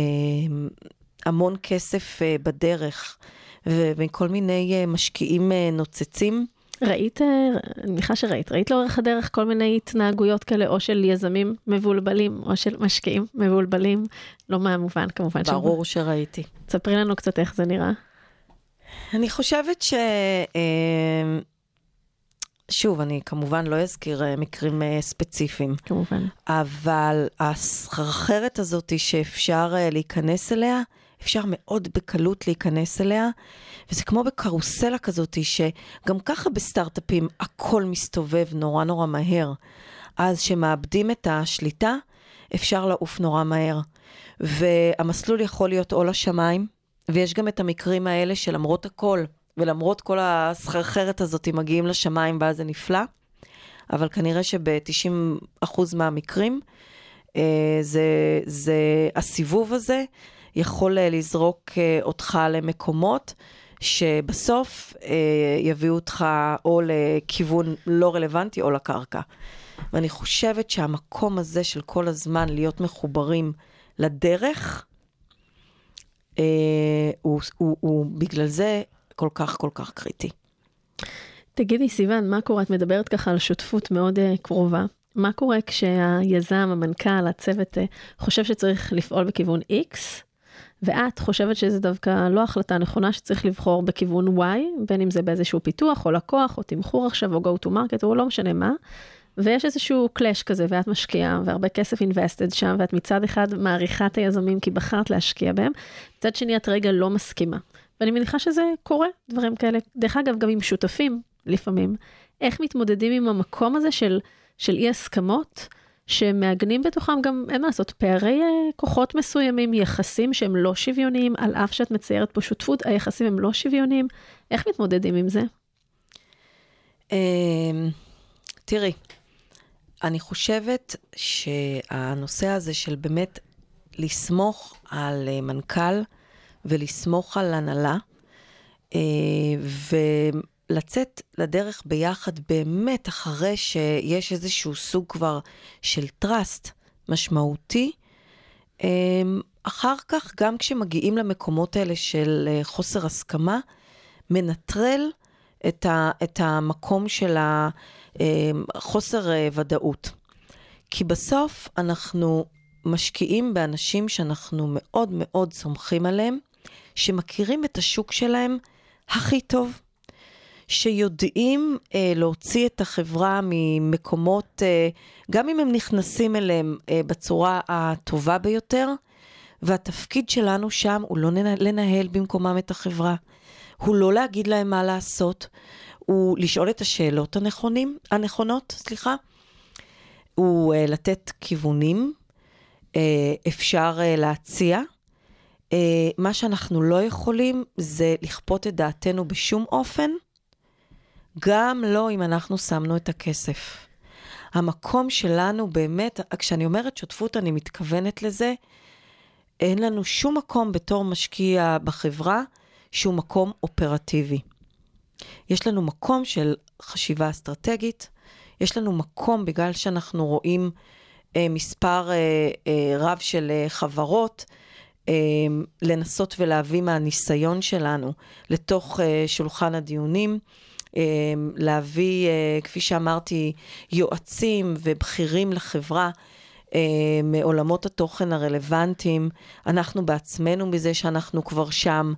אה, כסף אה, בדרך ומכל מיני משקיעים נוצצים. ראית, אני מניחה שראית, ראית לאורך הדרך כל מיני התנהגויות כאלה, או של יזמים מבולבלים, או של משקיעים מבולבלים, לא מהמובן כמובן. ברור שם. שראיתי. תספרי לנו קצת איך זה נראה. אני חושבת ש... אה, שוב, אני כמובן לא אזכיר אה, מקרים אה, ספציפיים. כמובן. אבל הסחרחרת הזאת שאפשר להיכנס אליה, אפשר מאוד בקלות להיכנס אליה, וזה כמו בקרוסלה כזאת, שגם ככה בסטארט-אפים הכל מסתובב נורא נורא מהר. אז שמאבדים את השליטה, אפשר לעוף נורא מהר. והמסלול יכול להיות או לשמיים, ויש גם את המקרים האלה שלמרות הכל, ולמרות כל הסחרחרת הזאת, מגיעים לשמיים ואז זה נפלא, אבל כנראה שב-90% מהמקרים, אה, זה, זה הסיבוב הזה יכול אה, לזרוק אה, אותך למקומות שבסוף אה, יביאו אותך או לכיוון לא רלוונטי או לקרקע. ואני חושבת שהמקום הזה של כל הזמן להיות מחוברים לדרך, אה, הוא, הוא, הוא בגלל זה כל כך כל כך קריטי. תגידי, סיוון, מה קורה? את מדברת ככה על שותפות מאוד קרובה. מה קורה כשהיזם, המנכ"ל, הצוות, חושב שצריך לפעול בכיוון X, ואת חושבת שזה דווקא לא החלטה נכונה שצריך לבחור בכיוון Y, בין אם זה באיזשהו פיתוח או לקוח או תמחור עכשיו או go to market או לא משנה מה, ויש איזשהו קלאש כזה ואת משקיעה והרבה כסף invested שם ואת מצד אחד מעריכה את היזמים כי בחרת להשקיע בהם, מצד שני את רגע לא מסכימה. ואני מניחה שזה קורה, דברים כאלה. דרך אגב, גם עם שותפים לפעמים, איך מתמודדים עם המקום הזה של, של אי הסכמות. שמעגנים בתוכם גם, אין מה לעשות, פערי אה, כוחות מסוימים, יחסים שהם לא שוויוניים, על אף שאת מציירת פה שותפות, היחסים הם לא שוויוניים. איך מתמודדים עם זה? אמ, תראי, אני חושבת שהנושא הזה של באמת לסמוך על אה, מנכ"ל ולסמוך על הנהלה, אה, לצאת לדרך ביחד באמת אחרי שיש איזשהו סוג כבר של trust משמעותי. אמ, אחר כך, גם כשמגיעים למקומות האלה של אה, חוסר הסכמה, מנטרל את, ה, את המקום של החוסר אמ, אה, ודאות. כי בסוף אנחנו משקיעים באנשים שאנחנו מאוד מאוד סומכים עליהם, שמכירים את השוק שלהם הכי טוב. שיודעים אה, להוציא את החברה ממקומות, אה, גם אם הם נכנסים אליהם אה, בצורה הטובה ביותר, והתפקיד שלנו שם הוא לא לנהל במקומם את החברה, הוא לא להגיד להם מה לעשות, הוא לשאול את השאלות הנכונים, הנכונות, סליחה, הוא uh, לתת כיוונים, uh, אפשר uh, להציע. Uh, מה שאנחנו לא יכולים זה לכפות את דעתנו בשום אופן, גם לא אם אנחנו שמנו את הכסף. המקום שלנו באמת, כשאני אומרת שותפות, אני מתכוונת לזה, אין לנו שום מקום בתור משקיע בחברה שהוא מקום אופרטיבי. יש לנו מקום של חשיבה אסטרטגית, יש לנו מקום בגלל שאנחנו רואים אה, מספר אה, אה, רב של אה, חברות, אה, לנסות ולהביא מהניסיון שלנו לתוך אה, שולחן הדיונים. אה, להביא, אה, כפי שאמרתי, יועצים ובכירים לחברה אה, מעולמות התוכן הרלוונטיים. אנחנו בעצמנו, מזה שאנחנו כבר שם,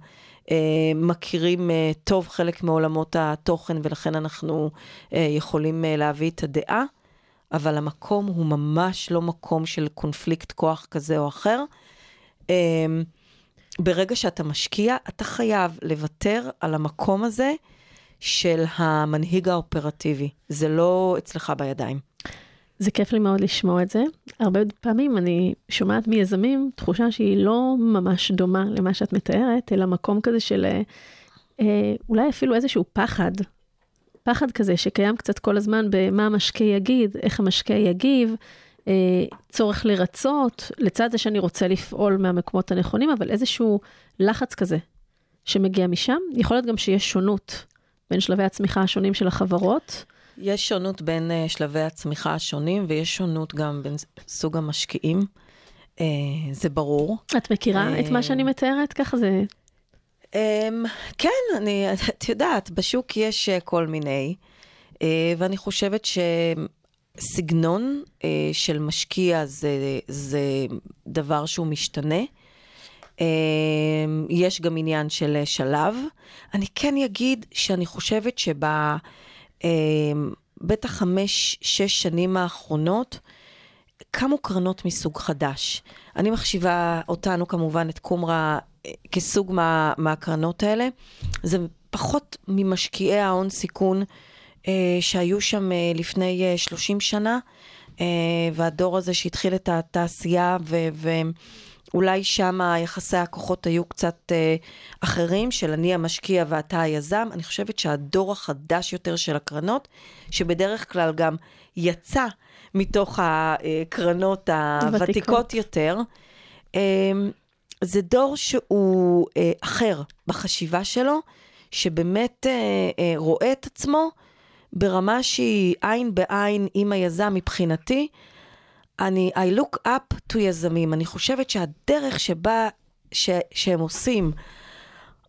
אה, מכירים טוב חלק מעולמות התוכן, ולכן אנחנו יכולים להביא את הדעה, אבל המקום הוא ממש לא מקום של קונפליקט כוח כזה או אחר. ברגע שאתה משקיע, אתה חייב לוותר על המקום הזה של המנהיג האופרטיבי. זה לא אצלך בידיים. זה כיף לי מאוד לשמוע את זה. הרבה פעמים אני שומעת מיזמים תחושה שהיא לא ממש דומה למה שאת מתארת, אלא מקום כזה של אה, אה, אולי אפילו איזשהו פחד. פחד כזה שקיים קצת כל הזמן במה המשקיע יגיד, איך המשקיע יגיב, אה, צורך לרצות, לצד זה שאני רוצה לפעול מהמקומות הנכונים, אבל איזשהו לחץ כזה שמגיע משם. יכול להיות גם שיש שונות בין שלבי הצמיחה השונים של החברות. יש שונות בין uh, שלבי הצמיחה השונים, ויש שונות גם בין סוג המשקיעים, uh, זה ברור. את מכירה uh, את מה שאני מתארת? ככה זה... Um, כן, אני, את יודעת, בשוק יש uh, כל מיני, uh, ואני חושבת שסגנון uh, של משקיע זה, זה דבר שהוא משתנה. Uh, יש גם עניין של שלב. אני כן אגיד שאני חושבת שב... אמ, חמש, שש שנים האחרונות, קמו קרנות מסוג חדש. אני מחשיבה אותנו כמובן, את קומרה, אה, כסוג מה, מהקרנות האלה. זה פחות ממשקיעי ההון סיכון אה, שהיו שם אה, לפני אה, 30 שנה, אה, והדור הזה שהתחיל את התעשייה ו... ו אולי שם יחסי הכוחות היו קצת אה, אחרים, של אני המשקיע ואתה היזם. אני חושבת שהדור החדש יותר של הקרנות, שבדרך כלל גם יצא מתוך הקרנות הוותיקות יותר, אה, זה דור שהוא אה, אחר בחשיבה שלו, שבאמת אה, אה, רואה את עצמו ברמה שהיא עין בעין עם היזם מבחינתי. אני, I look up to יזמים. אני חושבת שהדרך שבה, ש, שהם עושים,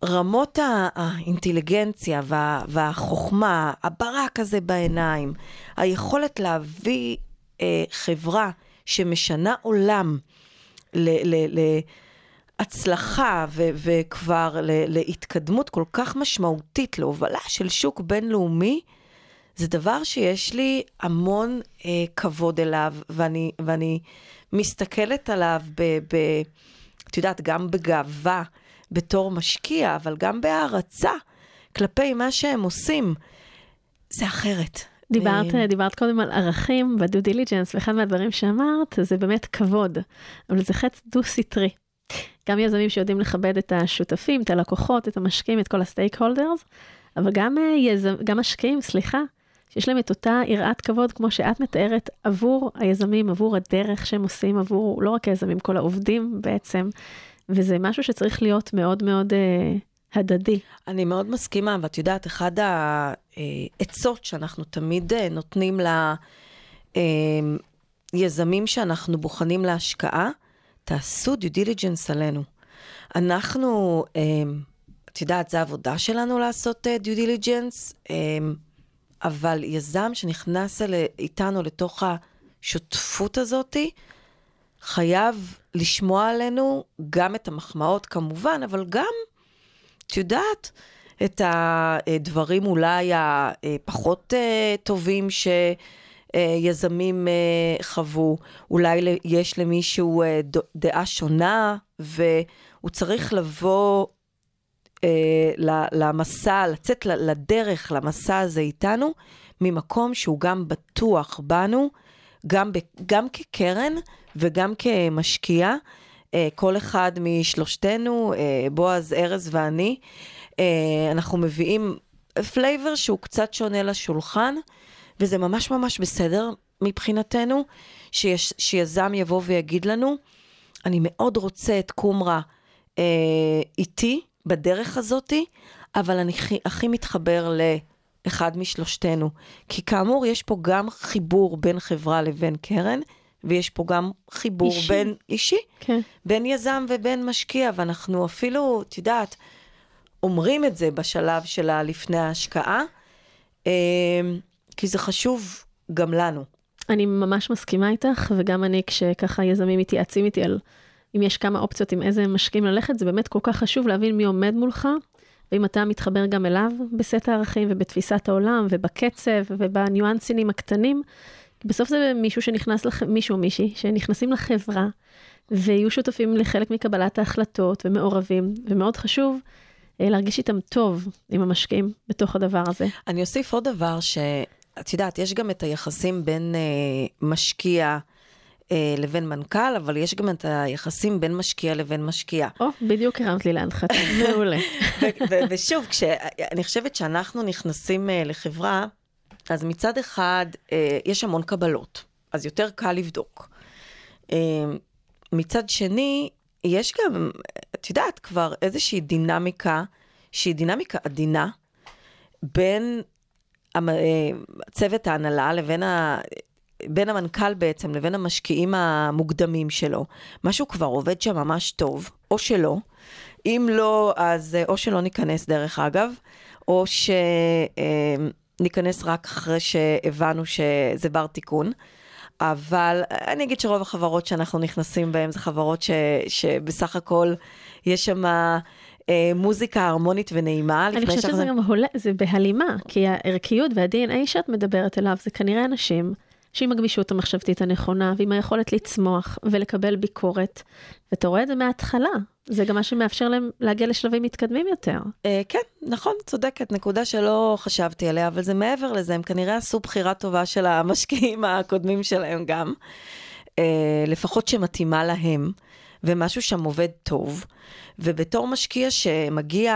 רמות האינטליגנציה וה, והחוכמה, הברק הזה בעיניים, היכולת להביא אה, חברה שמשנה עולם ל, ל, להצלחה ו, וכבר ל, להתקדמות כל כך משמעותית, להובלה של שוק בינלאומי, זה דבר שיש לי המון אה, כבוד אליו, ואני, ואני מסתכלת עליו ב... ב את יודעת, גם בגאווה בתור משקיע, אבל גם בהערצה כלפי מה שהם עושים. זה אחרת. דיברת, אה, דיברת קודם על ערכים ב due diligence, ואחד מהדברים שאמרת זה באמת כבוד, אבל זה חייב דו-סטרי. גם יזמים שיודעים לכבד את השותפים, את הלקוחות, את המשקיעים, את כל ה stakeholders, אבל גם, אה, יזם, גם משקיעים, סליחה, שיש להם את אותה יראת כבוד כמו שאת מתארת עבור היזמים, עבור הדרך שהם עושים, עבור לא רק היזמים, כל העובדים בעצם, וזה משהו שצריך להיות מאוד מאוד אה, הדדי. אני מאוד מסכימה, ואת יודעת, אחד העצות שאנחנו תמיד אה, נותנים ליזמים אה, שאנחנו בוחנים להשקעה, תעשו due diligence עלינו. אנחנו, אה, את יודעת, זו העבודה שלנו לעשות due diligence. אבל יזם שנכנס אל, איתנו לתוך השותפות הזאתי, חייב לשמוע עלינו גם את המחמאות כמובן, אבל גם, את יודעת, את הדברים אולי הפחות אה, טובים ש... אה, חוו, אולי יש למישהו אה, דעה שונה, והוא צריך לבוא אה, למסע, לצאת לדרך, למסע הזה איתנו, ממקום שהוא גם בטוח בנו, גם, ב- גם כקרן וגם כמשקיע. אה, כל אחד משלושתנו, אה, בועז, ארז ואני, אה, אנחנו מביאים flavor שהוא קצת שונה לשולחן, וזה ממש ממש בסדר מבחינתנו, שיש, שיזם יבוא ויגיד לנו, אני מאוד רוצה את קומרה אה, איתי בדרך הזאתי, אבל אני הכי, הכי מתחבר לאחד משלושתנו. כי כאמור, יש פה גם חיבור בין חברה לבין קרן, ויש פה גם חיבור אישי. בין אישי, כן. בין יזם ובין משקיע, ואנחנו אפילו, את יודעת, אומרים את זה בשלב של הלפני ההשקעה, אה, כי זה חשוב גם לנו. אני ממש מסכימה איתך, וגם אני, כשככה יזמים מתייעצים איתי על אם יש כמה אופציות עם איזה משקיעים ללכת, זה באמת כל כך חשוב להבין מי עומד מולך, ואם אתה מתחבר גם אליו בסט הערכים ובתפיסת העולם ובקצב ובניואנסים הקטנים. בסוף זה מישהו שנכנס, לח... מישהו או מישהי, שנכנסים לחברה, ויהיו שותפים לחלק מקבלת ההחלטות ומעורבים, ומאוד חשוב אה, להרגיש איתם טוב עם המשקיעים בתוך הדבר הזה. אני אוסיף עוד דבר, שאת יודעת, יש גם את היחסים בין אה, משקיע אה, לבין מנכ"ל, אבל יש גם את היחסים בין משקיע לבין משקיע. או, בדיוק הרמת לי להנחתה, מעולה. ושוב, כשאני חושבת שאנחנו נכנסים אה, לחברה, אז מצד אחד אה, יש המון קבלות, אז יותר קל לבדוק. אה, מצד שני, יש גם, את יודעת, כבר איזושהי דינמיקה, שהיא דינמיקה עדינה, בין אה, צוות ההנהלה לבין. בין המנכ"ל בעצם לבין המשקיעים המוקדמים שלו. משהו כבר עובד שם ממש טוב, או שלא. אם לא, אז אה, או שלא ניכנס דרך אגב, או שניכנס רק אחרי שהבנו שזה בר תיקון. אבל אני אגיד שרוב החברות שאנחנו נכנסים בהן זה חברות ש, שבסך הכל יש שם אה, מוזיקה הרמונית ונעימה. אני חושבת שאנחנו- שזה גם הולה, זה בהלימה, כי הערכיות וה-DNA שאת מדברת אליו זה כנראה אנשים שעם הגמישות המחשבתית הנכונה ועם היכולת לצמוח ולקבל ביקורת, ואתה רואה את זה מההתחלה, זה גם מה שמאפשר להם להגיע לשלבים מתקדמים יותר. אה, כן, נכון, צודקת, נקודה שלא חשבתי עליה, אבל זה מעבר לזה, הם כנראה עשו בחירה טובה של המשקיעים הקודמים שלהם גם, אה, לפחות שמתאימה להם, ומשהו שם עובד טוב. ובתור משקיע שמגיע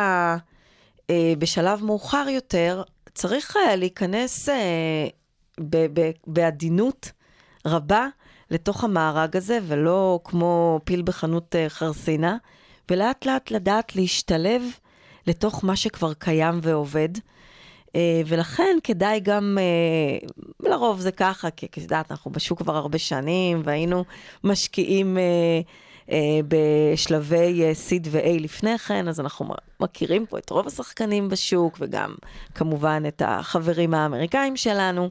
אה, בשלב מאוחר יותר, צריך להיכנס בעדינות רבה לתוך המארג הזה, ולא כמו פיל בחנות אה, חרסינה, ולאט לאט לדעת להשתלב לתוך מה שכבר קיים ועובד. אה, ולכן כדאי גם, אה, לרוב זה ככה, כי את יודעת, אנחנו בשוק כבר הרבה שנים, והיינו משקיעים בשלבי seed ו-A לפני כן, אז אנחנו מכירים פה את רוב השחקנים בשוק, וגם כמובן את החברים האמריקאים שלנו.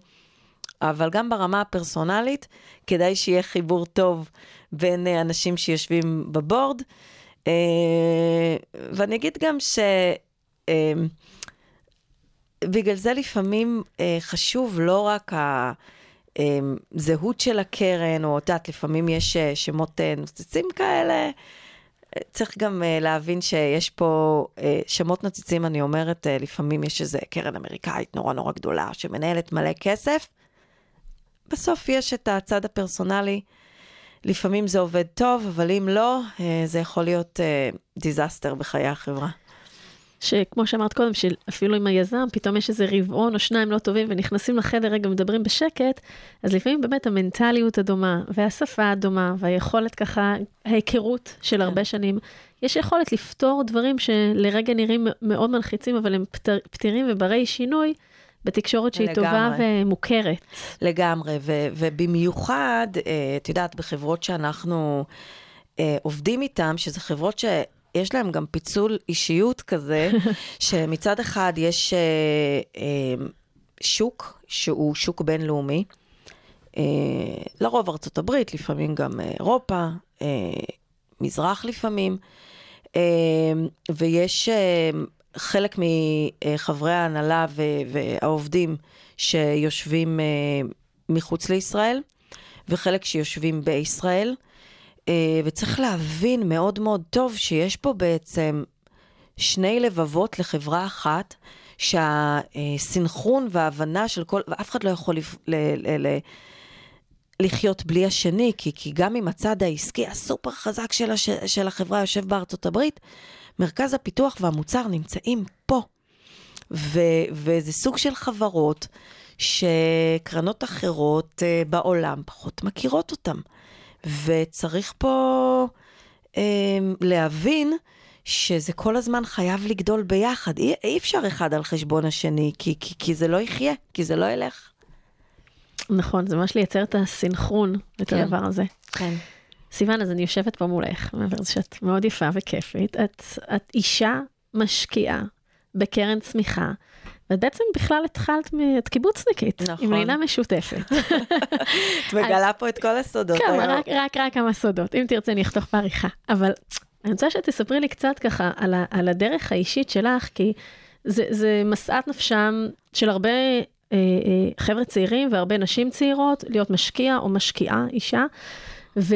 אבל גם ברמה הפרסונלית, כדאי שיהיה חיבור טוב בין אה, אנשים שיושבים בבורד. אה, ואני אגיד גם ש... אה, בגלל זה לפעמים חשוב לא רק הזהות של הקרן, או את יודעת, לפעמים יש שמות נוצצים כאלה. צריך גם להבין שיש פה שמות נוצצים, אני אומרת, לפעמים יש איזה קרן אמריקאית נורא נורא גדולה שמנהלת מלא כסף. בסוף יש את הצד הפרסונלי. לפעמים זה עובד טוב, אבל אם לא, אה, זה יכול להיות דיזסטר בחיי החברה. שכמו שאמרת קודם, שאפילו עם היזם, פתאום יש איזה רבעון או שניים לא טובים ונכנסים לחדר רגע ומדברים בשקט, אז לפעמים באמת המנטליות הדומה, והשפה הדומה, והיכולת ככה, ההיכרות של הרבה שנים, יש יכולת לפתור דברים שלרגע נראים מאוד מלחיצים, אבל הם פתירים וברי שינוי. בתקשורת שהיא לגמרי. טובה ומוכרת. לגמרי, ו- ובמיוחד, אה, את יודעת, בחברות שאנחנו אה, עובדים איתן, שזה חברות שיש להן גם פיצול אישיות כזה, שמצד אחד יש אה, אה, שוק שהוא שוק בינלאומי, אה, לרוב ארצות הברית, לפעמים גם אירופה, אה, מזרח לפעמים, אה, ויש אה, חלק מחברי ההנהלה והעובדים שיושבים אה, מחוץ לישראל, וחלק שיושבים בישראל. אה, וצריך להבין מאוד מאוד טוב שיש פה בעצם שני לבבות לחברה אחת, שהסנכרון וההבנה של כל, ואף אחד לא יכול לפ, ל, ל, ל, לחיות בלי השני, כי, כי גם אם הצד העסקי הסופר חזק של, הש, של החברה יושב בארצות הברית, מרכז הפיתוח והמוצר נמצאים פה. ו, וזה סוג של חברות שקרנות אחרות uh, בעולם פחות מכירות אותן. וצריך פה uh, להבין שזה כל הזמן חייב לגדול ביחד. אי, אי אפשר אחד על חשבון השני, כי, כי, כי זה לא יחיה, כי זה לא ילך. נכון, זה ממש לייצר את הסינכרון, את כן. הדבר הזה. כן. סיוון, אז אני יושבת פה מולך, מעבר לזה שאת מאוד יפה וכיפית. את, את אישה משקיעה בקרן צמיחה, ואת בעצם בכלל התחלת, את קיבוצניקית, נכון. עם לינה משותפת. את מגלה פה את כל הסודות. כן, רק, רק, רק כמה סודות. אם תרצה, אני אחתוך בעריכה. אבל אני רוצה שתספרי לי קצת ככה על, ה, על הדרך האישית שלך, כי זה, זה משאת נפשם של הרבה אה, אה, חבר'ה צעירים והרבה נשים צעירות, להיות משקיע או משקיעה, אישה. ו,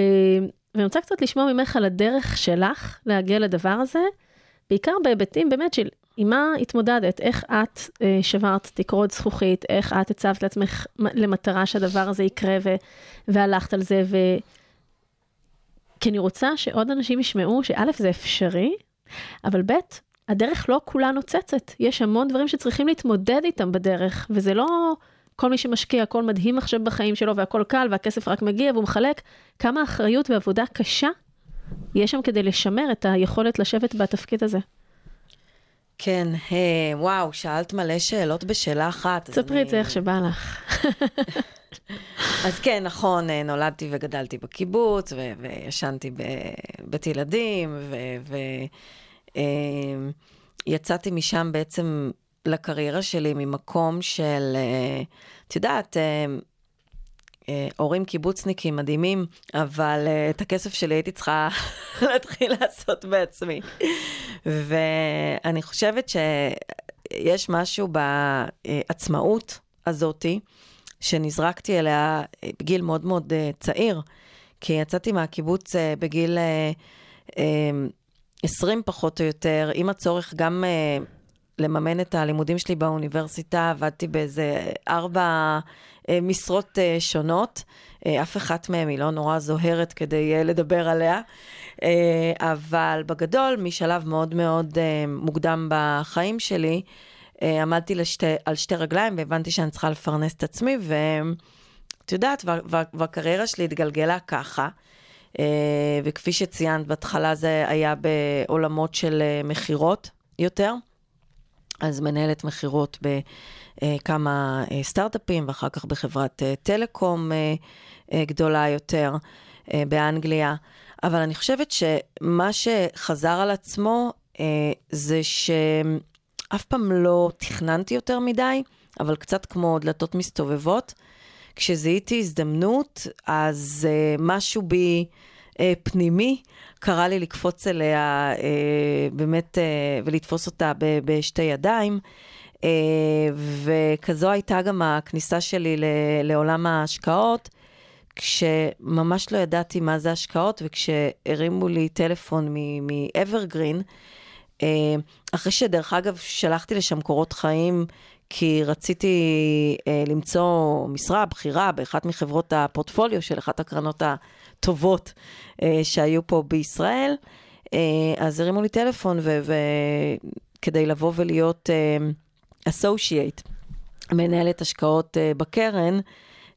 ואני רוצה קצת לשמוע ממך על הדרך שלך להגיע לדבר הזה, בעיקר בהיבטים באמת של עם מה התמודדת, איך את אה, שברת תקרות זכוכית, איך את הצבת לעצמך למטרה שהדבר הזה יקרה ו, והלכת על זה, ו... כי אני רוצה שעוד אנשים ישמעו שא' זה אפשרי, אבל ב', הדרך לא כולה נוצצת. יש המון דברים שצריכים להתמודד איתם בדרך, וזה לא כל מי שמשקיע, הכל מדהים עכשיו בחיים שלו והכל קל והכסף רק מגיע והוא מחלק. כמה אחריות ועבודה קשה יש שם כדי לשמר את היכולת לשבת בתפקיד הזה. כן, היי, וואו, שאלת מלא שאלות בשאלה אחת. ספרי את זה איך שבא לך. אז כן, נכון, אה, נולדתי וגדלתי בקיבוץ, ו- וישנתי בבית ילדים, ויצאתי אה, משם בעצם לקריירה שלי ממקום של, אה, את יודעת, הורים קיבוצניקים מדהימים, אבל את הכסף שלי הייתי צריכה להתחיל לעשות בעצמי. ואני חושבת שיש משהו בעצמאות הזאתי, שנזרקתי אליה אה, בגיל מאוד מאוד אה, צעיר, כי יצאתי מהקיבוץ אה, בגיל 20 פחות או יותר, עם הצורך גם לממן את הלימודים שלי באוניברסיטה, עבדתי באיזה ארבע משרות שונות. אף אחת מהן היא לא נורא זוהרת כדי לדבר עליה, אבל בגדול, משלב מאוד מאוד מוקדם בחיים שלי, אה, עמדתי לשתי, על שתי רגליים והבנתי שאני צריכה לפרנס את עצמי, ואת יודעת, והקריירה שלי התגלגלה ככה. אה, וכפי שציינת, בהתחלה זה היה בעולמות של אה, מכירות יותר. אז מנהלת מכירות בכמה סטארט-אפים, ואחר כך בחברת טלקום גדולה יותר באנגליה. אבל אני חושבת שמה שחזר על עצמו זה ש... אף פעם לא תכננתי יותר מדי, אבל קצת כמו דלתות מסתובבות. כשזיהיתי הזדמנות, אז משהו בי uh, פנימי קרא לי לקפוץ אליה uh, באמת uh, ולתפוס אותה ב- בשתי ידיים. Uh, וכזו הייתה גם הכניסה שלי ל- לעולם ההשקעות, כשממש לא ידעתי מה זה השקעות, וכשהרימו לי טלפון מ-Evergreen, אה, אחרי שדרך אגב שלחתי לשם קורות חיים, כי רציתי אה, למצוא משרה בכירה באחת מחברות הפורטפוליו של אחת הקרנות הטובות אה, שהיו פה בישראל, אז הרימו לי טלפון כדי לבוא ולהיות אסושייט, מנהלת השקעות בקרן.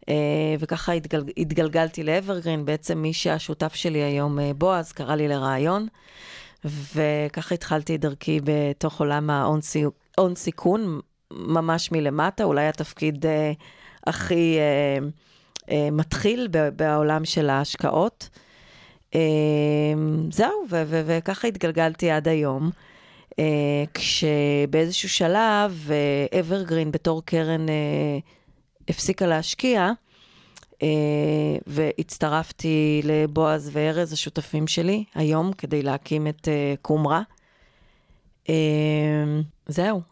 Uh, וככה התגל, התגלגלתי לאברגרין, בעצם מי שהשותף שלי היום, uh, בועז, קרא לי לרעיון. וככה התחלתי את דרכי בתוך עולם ההון סיכון, ממש מלמטה, אולי התפקיד אה, הכי אה, אה, מתחיל בעולם של ההשקעות. אה, זהו, וככה התגלגלתי עד היום. Uh, כשבאיזשהו שלב אברגרין בתור קרן הפסיקה להשקיע, אה, והצטרפתי לבועז וארז, השותפים שלי, היום, כדי להקים את אה, קומרה. אה, זהו.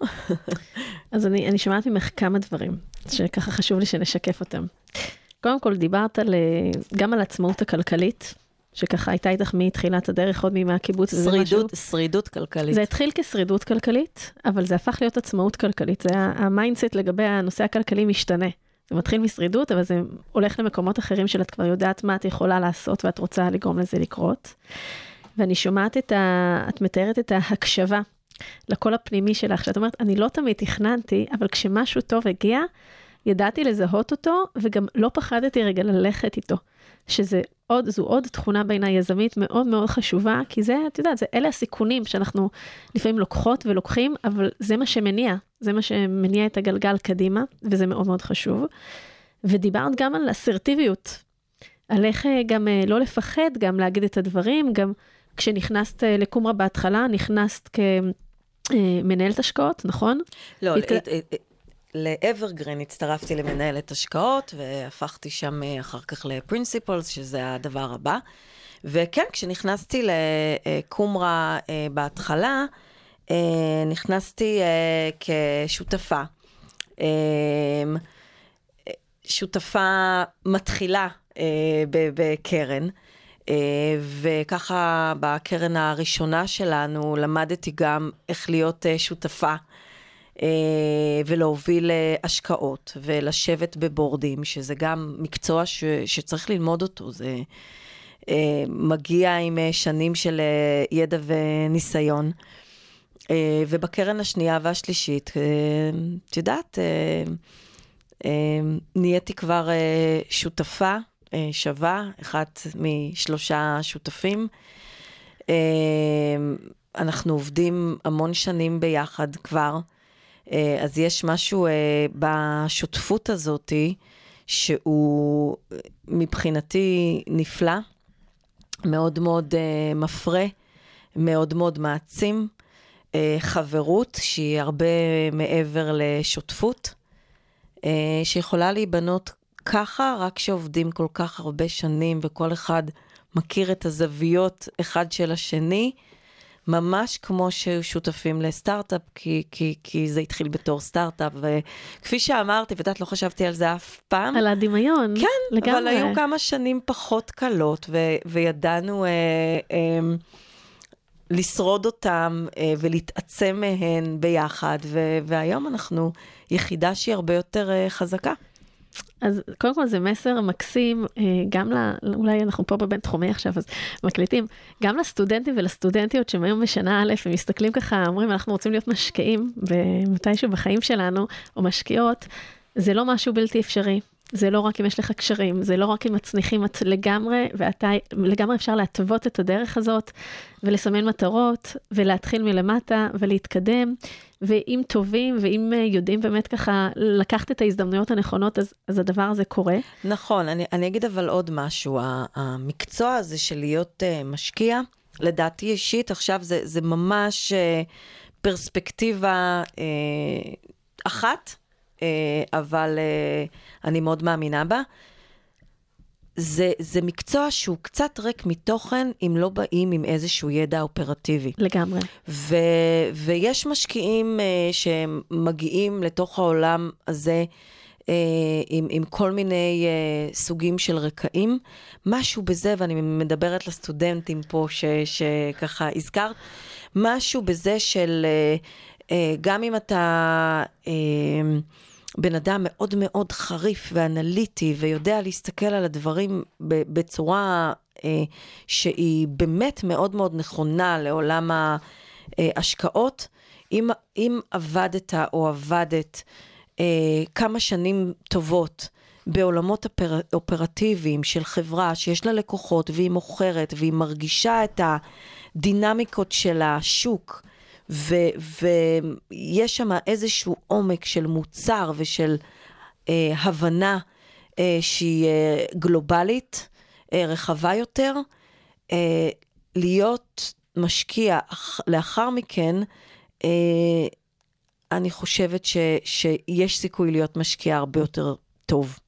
אז אני, אני שומעת ממך כמה דברים, שככה חשוב לי שנשקף אותם. קודם כל דיברת על, אה, גם על עצמאות הכלכלית, שככה הייתה איתך מתחילת הדרך, עוד מהקיבוץ. וזה שרידות, שרידות כלכלית. זה התחיל כשרידות כלכלית, אבל זה הפך להיות עצמאות כלכלית. זה ה mindset לגבי הנושא הכלכלי משתנה. זה מתחיל משרידות, אבל זה הולך למקומות אחרים של את כבר יודעת מה את יכולה לעשות ואת רוצה לגרום לזה לקרות. ואני שומעת את ה... את מתארת את ההקשבה לקול הפנימי שלך, שאת אומרת, אני לא תמיד תכננתי, אבל כשמשהו טוב הגיע, ידעתי לזהות אותו, וגם לא פחדתי רגע ללכת איתו. שזה עוד, זו עוד תכונה בעיניי יזמית מאוד מאוד חשובה, כי זה, את יודעת, זה, אלה הסיכונים שאנחנו לפעמים לוקחות ולוקחים, אבל זה מה שמניע, זה מה שמניע את הגלגל קדימה, וזה מאוד מאוד חשוב. ודיברת גם על אסרטיביות, על איך אה, גם אה, לא לפחד, גם להגיד את הדברים, גם כשנכנסת אה, לקומרה בהתחלה, נכנסת כמנהלת השקעות, נכון? לא, לאברגרין הצטרפתי למנהלת השקעות, והפכתי שם אה, אחר כך לפרינסיפלס, שזה הדבר הבא. וכן, כשנכנסתי לקומרה אה, בהתחלה, אה, נכנסתי כשותפה. שותפה מתחילה בקרן. וככה בקרן הראשונה שלנו למדתי גם איך להיות שותפה ולהוביל אה, השקעות ולשבת בבורדים, שזה גם מקצוע ש, שצריך ללמוד אותו. זה אה, מגיע עם אה, שנים של אה, ידע וניסיון. אה, ובקרן השנייה והשלישית, אה, את יודעת, אה, אה, נהייתי כבר אה, שותפה אה, שווה, אחת משלושה שותפים. אה, אנחנו עובדים המון שנים ביחד כבר, אה, אז יש משהו אה, בשותפות הזאתי שהוא אה, מבחינתי נפלא, מאוד מאוד אה, מפרה, מאוד מאוד מעצים. אה, חברות שהיא הרבה מעבר לשותפות, אה, שיכולה להיבנות ככה, רק כשעובדים כל כך הרבה שנים וכל אחד מכיר את הזוויות אחד של השני, ממש כמו ששותפים לסטארט-אפ, כי, כי, כי זה התחיל בתור סטארט-אפ, וכפי שאמרתי, ואת יודעת, לא חשבתי על זה אף פעם. על הדמיון. כן, לגמרי. אבל היו כמה שנים פחות קלות, ו- וידענו אה, אה, לשרוד אותם אה, ולהתעצם מהן ביחד, ו- והיום אנחנו יחידה שהיא הרבה יותר אה, חזקה. אז קודם כל זה מסר מקסים, אה, גם ל... אולי אנחנו פה בבינתחומי עכשיו, אז מקליטים, גם לסטודנטים ולסטודנטיות שהם היום בשנה א', הם מסתכלים ככה, אומרים, אנחנו רוצים להיות משקיעים במתישהו בחיים שלנו, או משקיעות, זה לא משהו בלתי אפשרי. זה לא רק אם יש לך קשרים, זה לא רק אם מצניחים את לגמרי, ואתה, לגמרי אפשר להתוות את הדרך הזאת, ולסמן מטרות, ולהתחיל מלמטה, ולהתקדם. ואם טובים, ואם אה, יודעים באמת ככה לקחת את ההזדמנויות הנכונות, אז, אז הדבר הזה קורה. נכון, אני, אני אגיד אבל עוד משהו, המקצוע הזה של להיות uh, משקיע, לדעתי אישית, עכשיו זה, זה ממש uh, פרספקטיבה אחת, אבל uh, אני מאוד מאמינה בה. זה, זה מקצוע שהוא קצת ריק מתוכן, אם לא באים עם איזשהו ידע אופרטיבי. לגמרי. ו, ויש משקיעים uh, שמגיעים לתוך העולם הזה uh, עם, עם כל מיני uh, סוגים של רקעים. משהו בזה, ואני מדברת לסטודנטים פה ש, שככה הזכרת, משהו בזה של uh, גם אם אתה... Uh, בן אדם מאוד מאוד חריף ואנליטי ויודע להסתכל על הדברים בצורה אה, שהיא באמת מאוד מאוד נכונה לעולם ההשקעות. אם, אם עבדת או עבדת אה, כמה שנים טובות בעולמות אופר, אופרטיביים של חברה שיש לה לקוחות והיא מוכרת והיא מרגישה את הדינמיקות של השוק, ויש שם איזשהו עומק של מוצר ושל אה, הבנה אה, שהיא אה, גלובלית, אה, רחבה יותר, אה, להיות משקיע לאחר מכן, אה, אני חושבת ש, שיש סיכוי להיות משקיע הרבה יותר טוב.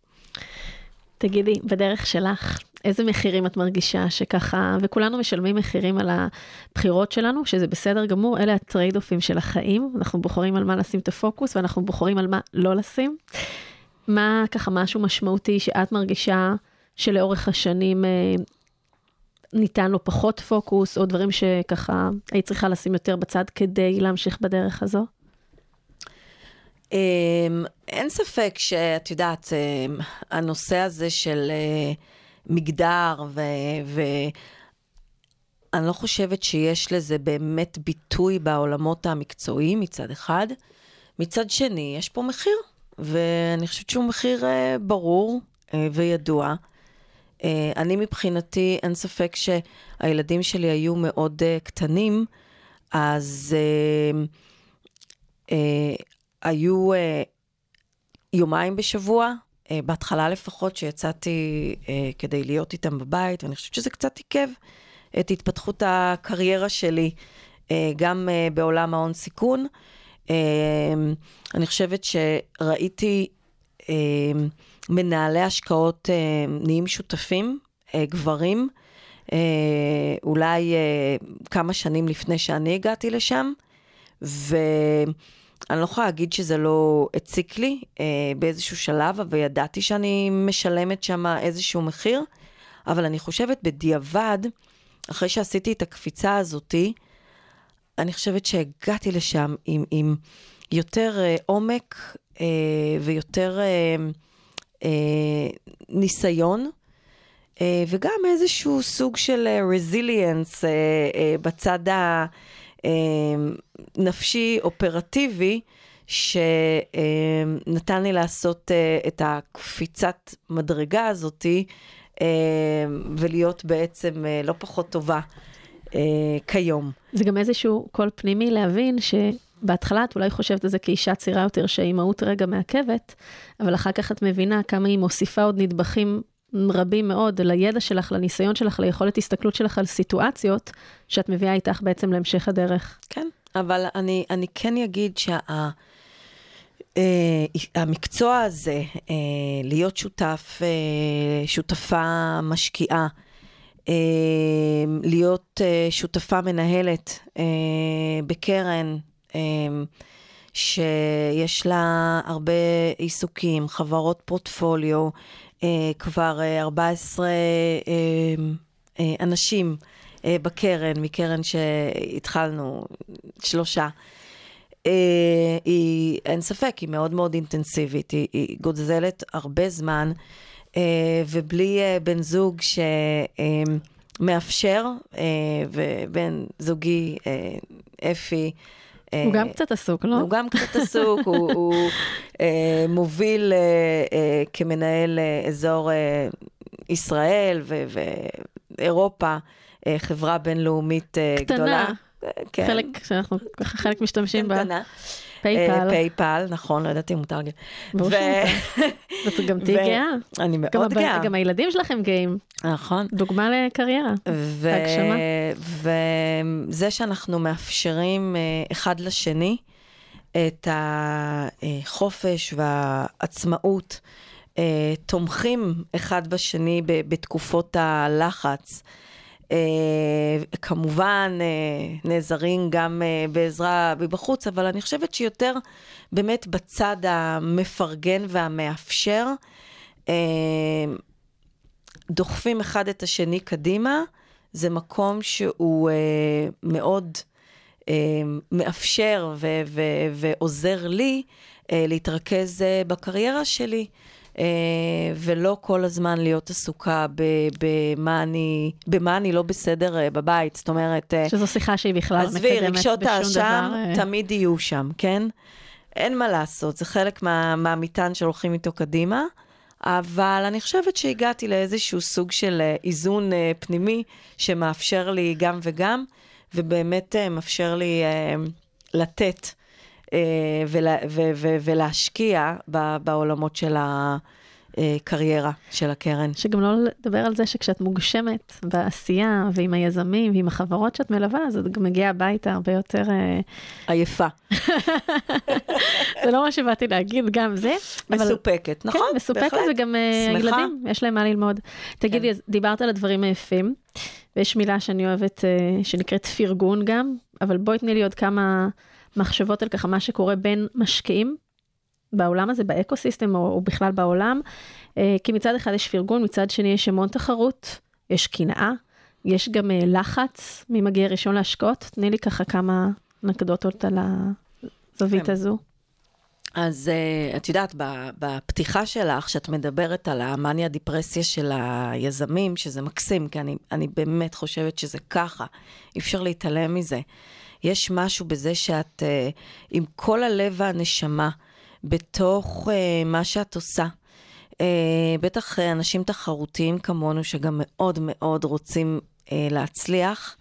תגידי, בדרך שלך, איזה מחירים את מרגישה שככה, וכולנו משלמים מחירים על הבחירות שלנו, שזה בסדר גמור, אלה הטרייד אופים של החיים, אנחנו בוחרים על מה לשים את הפוקוס ואנחנו בוחרים על מה לא לשים. מה ככה משהו משמעותי שאת מרגישה שלאורך השנים אה, ניתן לו פחות פוקוס, או דברים שככה היית צריכה לשים יותר בצד כדי להמשיך בדרך הזו? אמ, אין ספק שאת יודעת, אמ, הנושא הזה של אה, מגדר, ואני לא חושבת שיש לזה באמת ביטוי בעולמות המקצועיים מצד אחד. מצד שני, יש פה מחיר, ואני חושבת שהוא מחיר אה, ברור אה, וידוע. אני מבחינתי, אין ספק שהילדים שלי היו מאוד קטנים, אז היו אה, יומיים בשבוע, אה, בהתחלה לפחות, שיצאתי אה, כדי להיות איתם בבית, ואני חושבת שזה קצת עיכב את התפתחות הקריירה שלי, אה, גם אה, בעולם ההון סיכון. אה, אני חושבת שראיתי אה, מנהלי השקעות אה, נהיים שותפים, אה, גברים, אה, אולי אה, כמה שנים לפני שאני הגעתי לשם, ו... אני לא יכולה להגיד שזה לא הציק לי אה, באיזשהו שלב, אבל ידעתי שאני משלמת שם איזשהו מחיר. אבל אני חושבת בדיעבד, אחרי שעשיתי את הקפיצה הזאתי, אני חושבת שהגעתי לשם עם, עם יותר אה, עומק אה, ויותר אה, אה, ניסיון. אה, וגם איזשהו סוג של רזיליאנס אה, אה, בצד ה... אמ, נפשי אופרטיבי, שנתן לי לעשות אה, את הקפיצת מדרגה הזאתי, אמ, ולהיות בעצם אה, לא פחות טובה אה, כיום. זה גם איזשהו קול פנימי להבין ש... בהתחלה את אולי חושבת על זה כאישה צעירה יותר, שהאימהות רגע מעכבת, אבל אחר כך את מבינה כמה היא מוסיפה עוד נדבכים רבים מאוד לידע שלך, לניסיון שלך, ליכולת הסתכלות שלך על סיטואציות שאת מביאה איתך בעצם להמשך הדרך. כן, אבל אני, אני כן אגיד שהמקצוע שה, uh, הזה, uh, להיות שותף, uh, שותפה משקיעה, uh, להיות uh, שותפה מנהלת uh, בקרן, uh, שיש לה הרבה עיסוקים, חברות פורטפוליו, אה, כבר 14 אה, אה, אה, אנשים אה, בקרן, מקרן שהתחלנו, שלושה. אה, היא, אין ספק, היא מאוד מאוד אינטנסיבית, היא, היא גוזלת הרבה זמן, אה, ובלי אה, בן זוג שמאפשר, אה, אה, ובן זוגי, אה, אפי, הוא גם קצת עסוק, לא? הוא גם קצת עסוק, הוא, הוא אה, מוביל אה, אה, כמנהל אה, אזור אה, ישראל ואירופה, אה, חברה בינלאומית אה, קטנה. גדולה. קטנה, כן. חלק שאנחנו חלק משתמשים כן, בה. קטנה. פייפל. פייפל, נכון, לא ידעתי אם מותר להגיד. ברור שאתה. גם תהיי גאה. אני מאוד גאה. גם הילדים שלכם גאים. נכון. דוגמה לקריירה. הגשמה. וזה שאנחנו מאפשרים אה, אחד לשני את החופש והעצמאות, אה, תומכים אחד בשני בתקופות הלחץ. אה, כמובן, אה, נעזרים גם אה, בעזרה מבחוץ, אבל אני חושבת שיותר באמת בצד המפרגן והמאפשר, דוחפים אחד את השני קדימה, זה מקום שהוא מאוד מאפשר ועוזר לי להתרכז בקריירה שלי, ולא כל הזמן להיות עסוקה במה אני, במה אני לא בסדר אה, בבית. זאת אומרת, אה, שזו שיחה שהיא בכלל לא עזבי, מקדמת רגשות בשום האשם דבר. אה, תמיד יהיו שם, כן? אין מה לעשות, זה חלק מה, מהמטען שהולכים איתו קדימה, אבל אני חושבת שהגעתי לאיזשהו סוג של אה, איזון אה, פנימי שמאפשר לי גם וגם, ובאמת אה, מאפשר לי אה, לתת אה, ולה, ו, ו, ולהשקיע בעולמות של הקריירה של הקרן. שגם לא לדבר על זה שכשאת מוגשמת בעשייה ועם היזמים ועם החברות שאת מלווה, אז את גם מגיעה הביתה הרבה יותר... אה, עייפה, זה לא מה שבאתי להגיד, גם זה. אבל- מסופקת, נכון? כן, מסופקת, בהחלט. וגם אה, שמחה. הילדים, יש להם מה ללמוד. תגידי, אז דיברת על הדברים היפים, ויש מילה שאני אוהבת, אה, שנקראת פרגון גם, אבל בואי תני לי עוד כמה מחשבות על ככה מה שקורה בין משקיעים בעולם הזה, באקו-סיסטם או, או בכלל בעולם, אה, כי מצד אחד יש פרגון, מצד שני יש המון תחרות, יש קנאה, יש גם אה, לחץ מי מגיע ראשון להשקעות. תני לי ככה כמה נקדוטות על הזווית כן. הזו. אז uh, את יודעת, בפתיחה שלך, שאת מדברת על המאניה דיפרסיה של היזמים, שזה מקסים, כי אני, אני באמת חושבת שזה ככה, אי אפשר להתעלם מזה. יש משהו בזה שאת uh, עם כל הלב והנשמה בתוך uh, מה שאת עושה. Uh, בטח uh, אנשים תחרותיים כמונו, שגם מאוד מאוד רוצים uh, להצליח,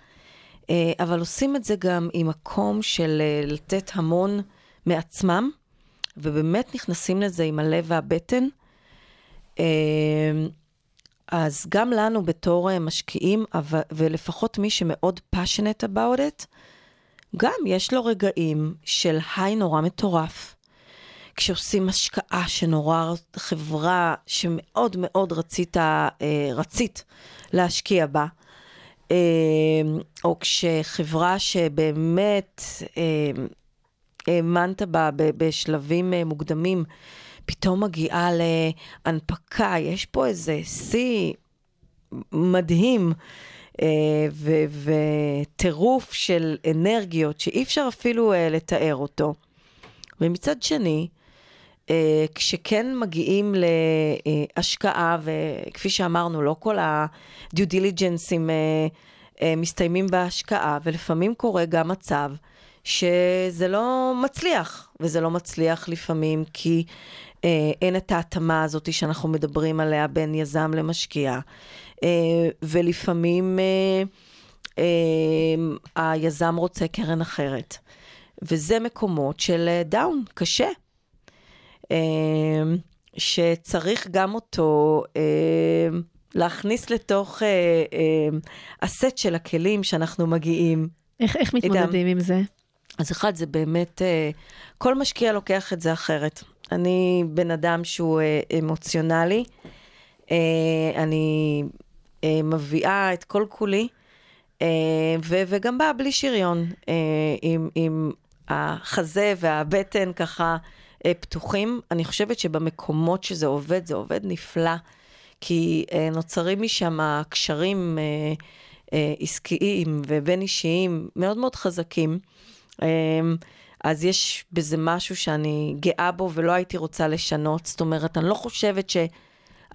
uh, אבל עושים את זה גם עם מקום של uh, לתת המון מעצמם. ובאמת נכנסים לזה עם הלב והבטן. אמ, אז גם לנו בתור אה, משקיעים, ולפחות מי שמאוד passionate about it, גם יש לו רגעים של היי נורא מטורף. כשעושים השקעה שנורא, חברה שמאוד מאוד רצית, אה, רצית להשקיע בה, אמ, או כשחברה שבאמת אמ, האמנת בה בשלבים אה, מוקדמים, פתאום מגיעה להנפקה, יש פה איזה שיא מדהים. אה, וטירוף של אנרגיות שאי אפשר אפילו uh, לתאר אותו. ומצד שני, uh, כשכן מגיעים להשקעה, וכפי שאמרנו, לא כל ה-due diligenceים מסתיימים בהשקעה, ולפעמים קורה גם מצב שזה לא מצליח, וזה לא מצליח לפעמים כי אה, אין את ההתאמה הזאת שאנחנו מדברים עליה בין יזם למשקיע, אה, ולפעמים אה, אה, היזם רוצה קרן אחרת. וזה מקומות של דאון, אה, קשה. אה, שצריך גם אותו אה, להכניס לתוך אה, אה, הסט של הכלים שאנחנו מגיעים. איך, איך מתמודדים עם זה? אז אחד, זה באמת, אה, כל משקיע לוקח את זה אחרת. אני בן אדם שהוא אה, אמוציונלי, אה, אני מביאה את כל כולי, ו- וגם באה בלי שריון, עם, עם החזה והבטן ככה פתוחים. אני חושבת שבמקומות שזה עובד, זה עובד נפלא, כי נוצרים משם קשרים עסקיים ובין אישיים מאוד מאוד חזקים. אז יש בזה משהו שאני גאה בו ולא הייתי רוצה לשנות. זאת אומרת, אני לא חושבת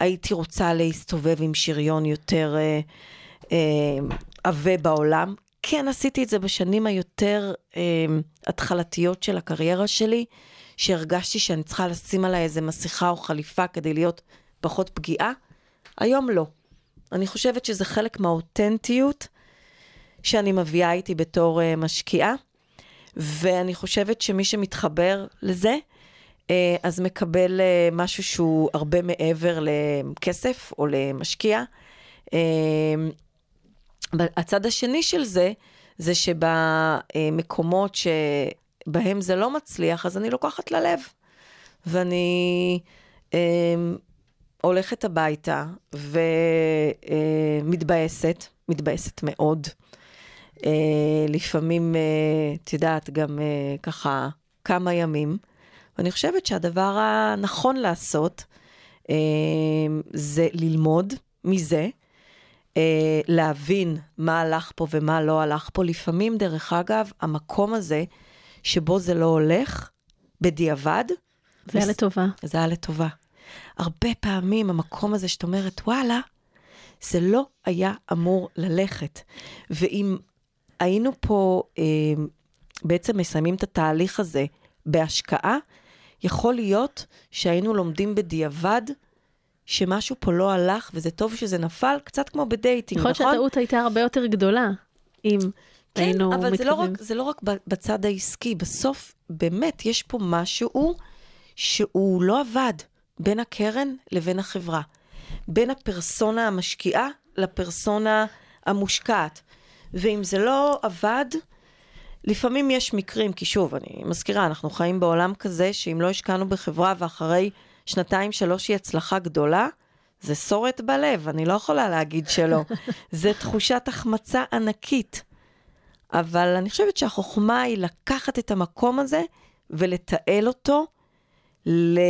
שהייתי רוצה להסתובב עם שריון יותר אה, אה, עבה בעולם. כן, עשיתי את זה בשנים היותר אה, התחלתיות של הקריירה שלי, שהרגשתי שאני צריכה לשים עליי איזה מסכה או חליפה כדי להיות פחות פגיעה. היום לא. אני חושבת שזה חלק מהאותנטיות שאני מביאה איתי בתור uh, משקיעה. ואני חושבת שמי שמתחבר לזה, אה, אז מקבל אה, משהו שהוא הרבה מעבר לכסף או למשקיע. אה, הצד השני של זה, זה שבמקומות שבהם זה לא מצליח, אז אני לוקחת ללב. ואני הולכת הביתה ומתבאסת, מתבאסת מאוד. אה, לפעמים, אה, את יודעת, גם אה, ככה כמה ימים. ואני חושבת שהדבר הנכון לעשות אה, זה ללמוד מזה, אה, להבין מה הלך פה ומה לא הלך פה. לפעמים, דרך אגב, המקום הזה שבו זה לא הולך, בדיעבד, זה היה לטובה. זה היה לטובה. הרבה פעמים המקום הזה שאת אומרת, וואלה, זה לא היה אמור ללכת. ואם היינו פה אה, בעצם מסיימים את התהליך הזה בהשקעה, יכול להיות שהיינו לומדים בדיעבד שמשהו פה לא הלך, וזה טוב שזה נפל, קצת כמו בדייטינג, נכון? יכול להיות שהטעות הייתה הרבה יותר גדולה, אם כן, היינו מתקדמים. כן, אבל זה לא, רק, זה לא רק בצד העסקי, בסוף באמת יש פה משהו שהוא לא עבד בין הקרן לבין החברה. בין הפרסונה המשקיעה לפרסונה המושקעת. ואם זה לא עבד, לפעמים יש מקרים, כי שוב, אני מזכירה, אנחנו חיים בעולם כזה שאם לא השקענו בחברה ואחרי שנתיים, שלוש היא הצלחה גדולה, זה סורת בלב, אני לא יכולה להגיד שלא. זה תחושת החמצה ענקית. אבל אני חושבת שהחוכמה היא לקחת את המקום הזה ולתעל אותו לסט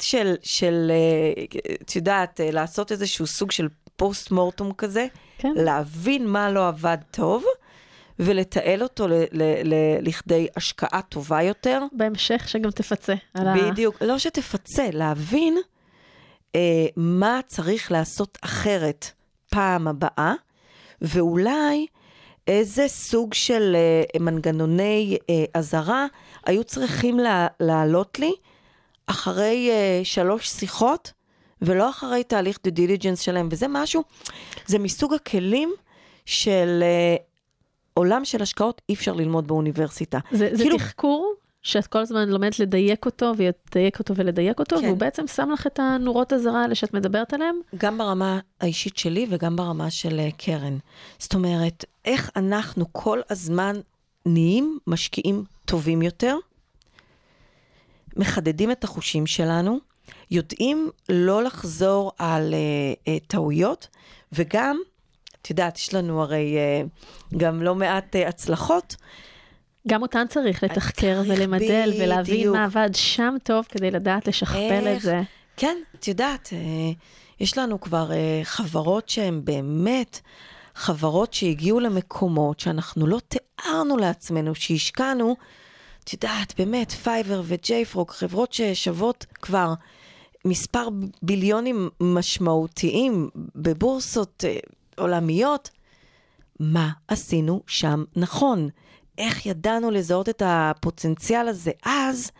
של, של, אה, את יודעת, אה, לעשות איזשהו סוג של פוסט מורטום כזה, כן. להבין מה לא עבד טוב, ולתעל אותו ל, ל, ל, לכדי השקעה טובה יותר. בהמשך שגם תפצה על ה... בדיוק, לא שתפצה, להבין אה, מה צריך לעשות אחרת פעם הבאה, ואולי איזה סוג של אה, מנגנוני אה, אזהרה היו צריכים לה, לעלות לי אחרי אה, שלוש שיחות, ולא אחרי תהליך דו דיליג'נס שלהם, וזה משהו, זה מסוג הכלים של אה, עולם של השקעות אי אפשר ללמוד באוניברסיטה. זה, זה כאילו- תחקור שאת כל הזמן לומדת לדייק אותו, ולדייק אותו ולדייק אותו, כן. והוא בעצם שם לך את הנורות אזהרה האלה שאת מדברת עליהן. גם ברמה האישית שלי וגם ברמה של אה, קרן. זאת אומרת, איך אנחנו כל הזמן נהיים משקיעים טובים יותר, מחדדים את החושים שלנו, יודעים לא לחזור על uh, uh, טעויות, וגם, את יודעת, יש לנו הרי uh, גם לא מעט uh, הצלחות, גם אותן צריך לתחקר צריך, ולמדל ולהבין בדיוק. מה עבד שם טוב כדי לדעת לשכפל את איך? זה. כן, את יודעת, אה, יש לנו כבר אה, חברות שהן באמת חברות שהגיעו למקומות שאנחנו לא תיארנו לעצמנו שהשקענו. את יודעת, באמת, פייבר וג'ייפרוג, חברות ששוות כבר מספר ביליונים משמעותיים בבורסות אה, עולמיות. מה עשינו שם נכון? איך ידענו לזהות את הפוטנציאל הזה אז,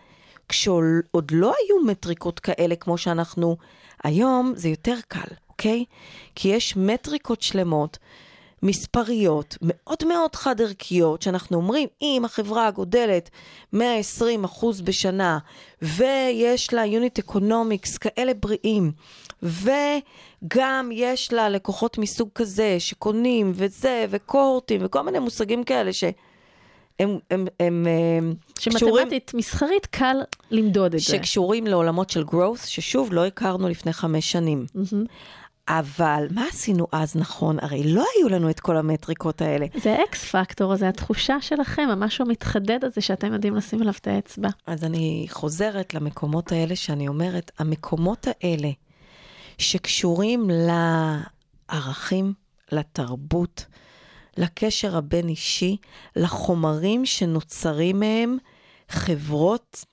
כשעוד לא היו מטריקות כאלה כמו שאנחנו היום, זה יותר קל, אוקיי? כי יש מטריקות שלמות, מספריות, מאוד מאוד חד-ערכיות, שאנחנו אומרים, אם החברה גודלת 120 אחוז בשנה, ויש לה unit economics כאלה בריאים, וגם יש לה לקוחות מסוג כזה, שקונים וזה, וקוהורטים, וכל מיני מושגים כאלה ש... הם, הם, הם, הם קשורים, שמתמטית מסחרית קל למדוד את זה. שקשורים לעולמות של growth, ששוב, לא הכרנו לפני חמש שנים. מהמם. אבל מה עשינו אז נכון? הרי לא היו לנו את כל המטריקות האלה. זה אקס פקטור, זה התחושה שלכם, המשהו המתחדד הזה שאתם יודעים לשים עליו את האצבע. אז אני חוזרת למקומות האלה שאני אומרת, המקומות האלה שקשורים לערכים, לתרבות, לקשר הבין-אישי, לחומרים שנוצרים מהם חברות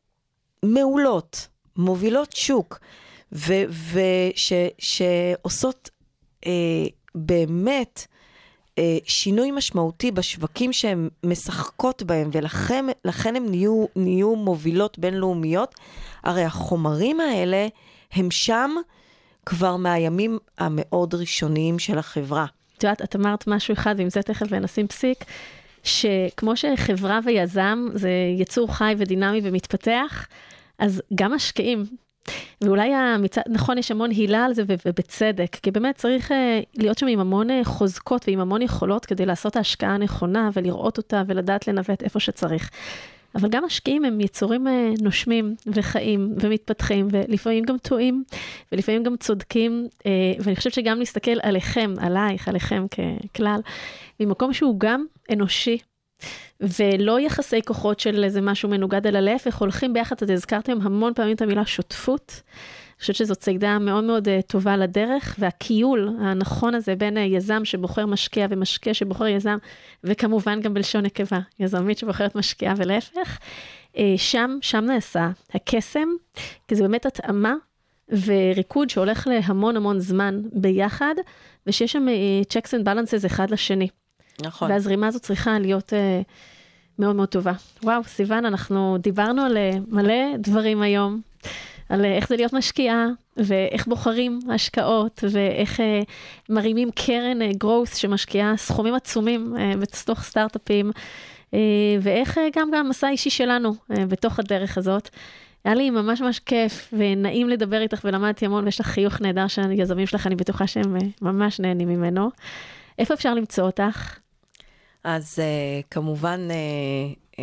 מעולות, מובילות שוק, ושעושות אה, באמת אה, שינוי משמעותי בשווקים שהן משחקות בהם, ולכן לכן הן נהיו, נהיו מובילות בינלאומיות. הרי החומרים האלה הם שם כבר מהימים המאוד ראשוניים של החברה. את יודעת, את אמרת משהו אחד, ועם זה תכף נשים פסיק, שכמו שחברה ויזם זה יצור חי ודינמי ומתפתח, אז גם משקיעים. ואולי המצד, נכון, יש המון הילה על זה ובצדק, כי באמת צריך uh, להיות שם עם המון uh, חוזקות ועם המון יכולות כדי לעשות ההשקעה הנכונה ולראות אותה ולדעת לנווט איפה שצריך. אבל גם משקיעים הם יצורים uh, נושמים וחיים ומתפתחים ולפעמים גם טועים ולפעמים גם צודקים, uh, ואני חושבת שגם להסתכל עליכם, עלייך, עליכם ככלל, ממקום שהוא גם אנושי. ולא יחסי כוחות של איזה משהו מנוגד, אלא להפך, הולכים ביחד, אתם הזכרתם המון פעמים את המילה שותפות. חושבת שזו צעידה מאוד מאוד uh, טובה לדרך, והכיול הנכון הזה בין uh, יזם שבוחר משקיע ומשקיע שבוחר יזם, וכמובן גם בלשון נקבה, יזמית שבוחרת משקיעה ולהפך, uh, שם, שם נעשה הקסם, כי זה באמת התאמה וריקוד שהולך להמון המון זמן ביחד, ושיש שם checks and balances אחד לשני. נכון. והזרימה הזאת צריכה להיות מאוד מאוד טובה. וואו, סיוון, אנחנו דיברנו על מלא דברים היום, על uh, איך זה להיות משקיעה, ואיך בוחרים השקעות, ואיך uh, מרימים קרן uh, growth שמשקיעה סכומים עצומים uh, בתוך סטארט-אפים, uh, ואיך uh, גם גם המסע האישי שלנו uh, בתוך הדרך הזאת. היה לי ממש ממש כיף ונעים לדבר איתך ולמדתי המון ויש לך חיוך נהדר שהיזמים שלך, אני בטוחה שהם uh, ממש נהנים ממנו. איפה אפשר למצוא אותך? אז uh, כמובן, uh, uh,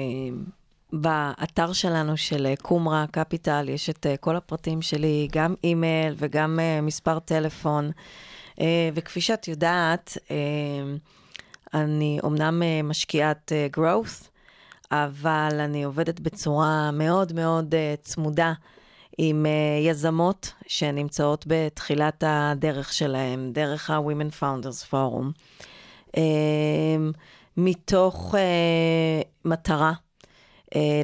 באתר שלנו של uh, קומרה קפיטל יש את uh, כל הפרטים שלי, גם אימייל וגם uh, מספר טלפון. וכפי שאת יודעת, אני אומנם משקיעת growth, אבל אני עובדת בצורה מאוד מאוד צמודה עם יזמות שנמצאות בתחילת הדרך שלהם, דרך ה-Women Founders Forum, מתוך מטרה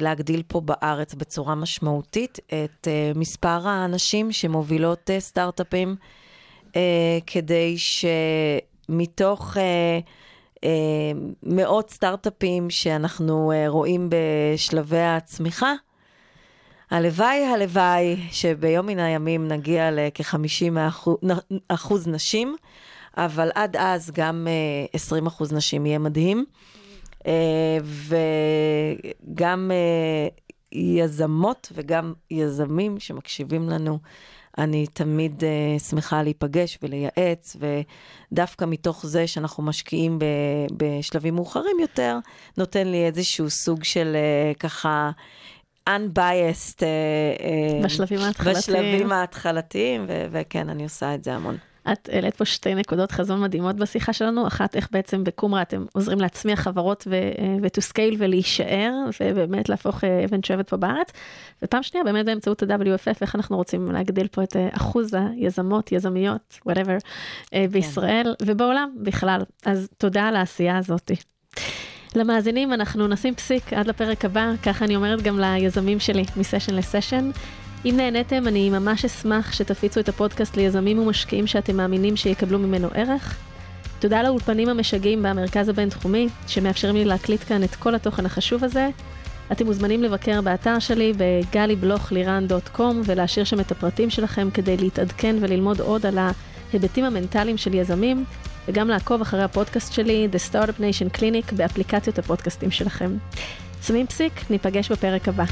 להגדיל פה בארץ בצורה משמעותית את uh, מספר האנשים שמובילות uh, סטארט-אפים, כדי שמתוך... אה, מאות סטארט-אפים שאנחנו אה, רואים בשלבי הצמיחה. הלוואי, הלוואי, שביום מן הימים נגיע לכ-50 אחוז נשים, אבל עד אז גם 20 אה, אחוז נשים יהיה מדהים. וגם יזמות וגם יזמים שמקשיבים לנו, אני תמיד uh, שמחה להיפגש ולייעץ, ודווקא מתוך זה שאנחנו משקיעים ב, בשלבים מאוחרים יותר, נותן לי איזשהו סוג של uh, ככה... unbiased uh, בשלבים ההתחלתיים. בשלבים ההתחלתיים, וכן, אני עושה את זה המון. את העלית פה שתי נקודות חזון מדהימות בשיחה שלנו, אחת איך בעצם בקומרה אתם עוזרים להצמיח חברות ו-to scale ולהישאר, ובאמת להפוך אבן שואבת פה בארץ, ופעם שנייה באמת באמצעות ה-WFF, איך אנחנו רוצים להגדיל פה את אחוז היזמות, יזמיות, whatever, כן. בישראל ובעולם בכלל. אז תודה על העשייה הזאתי. למאזינים, אנחנו נשים פסיק עד לפרק הבא, ככה אני אומרת גם ליזמים שלי, מסשן לסשן. אם נהניתם, אני ממש אשמח שתפיצו את הפודקאסט ליזמים ומשקיעים שאתם מאמינים שיקבלו ממנו ערך. תודה לאולפנים המשגעים במרכז הבינתחומי, שמאפשרים לי להקליט כאן את כל התוכן החשוב הזה. אתם מוזמנים לבקר באתר שלי בגלי-בלוך-לירן.com ולהשאיר שם את הפרטים שלכם כדי להתעדכן וללמוד עוד על ההיבטים המנטליים של יזמים, וגם לעקוב אחרי הפודקאסט שלי, The Startup Nation Clinic, באפליקציות הפודקאסטים שלכם. שמים פסיק, ניפגש בפרק הבא.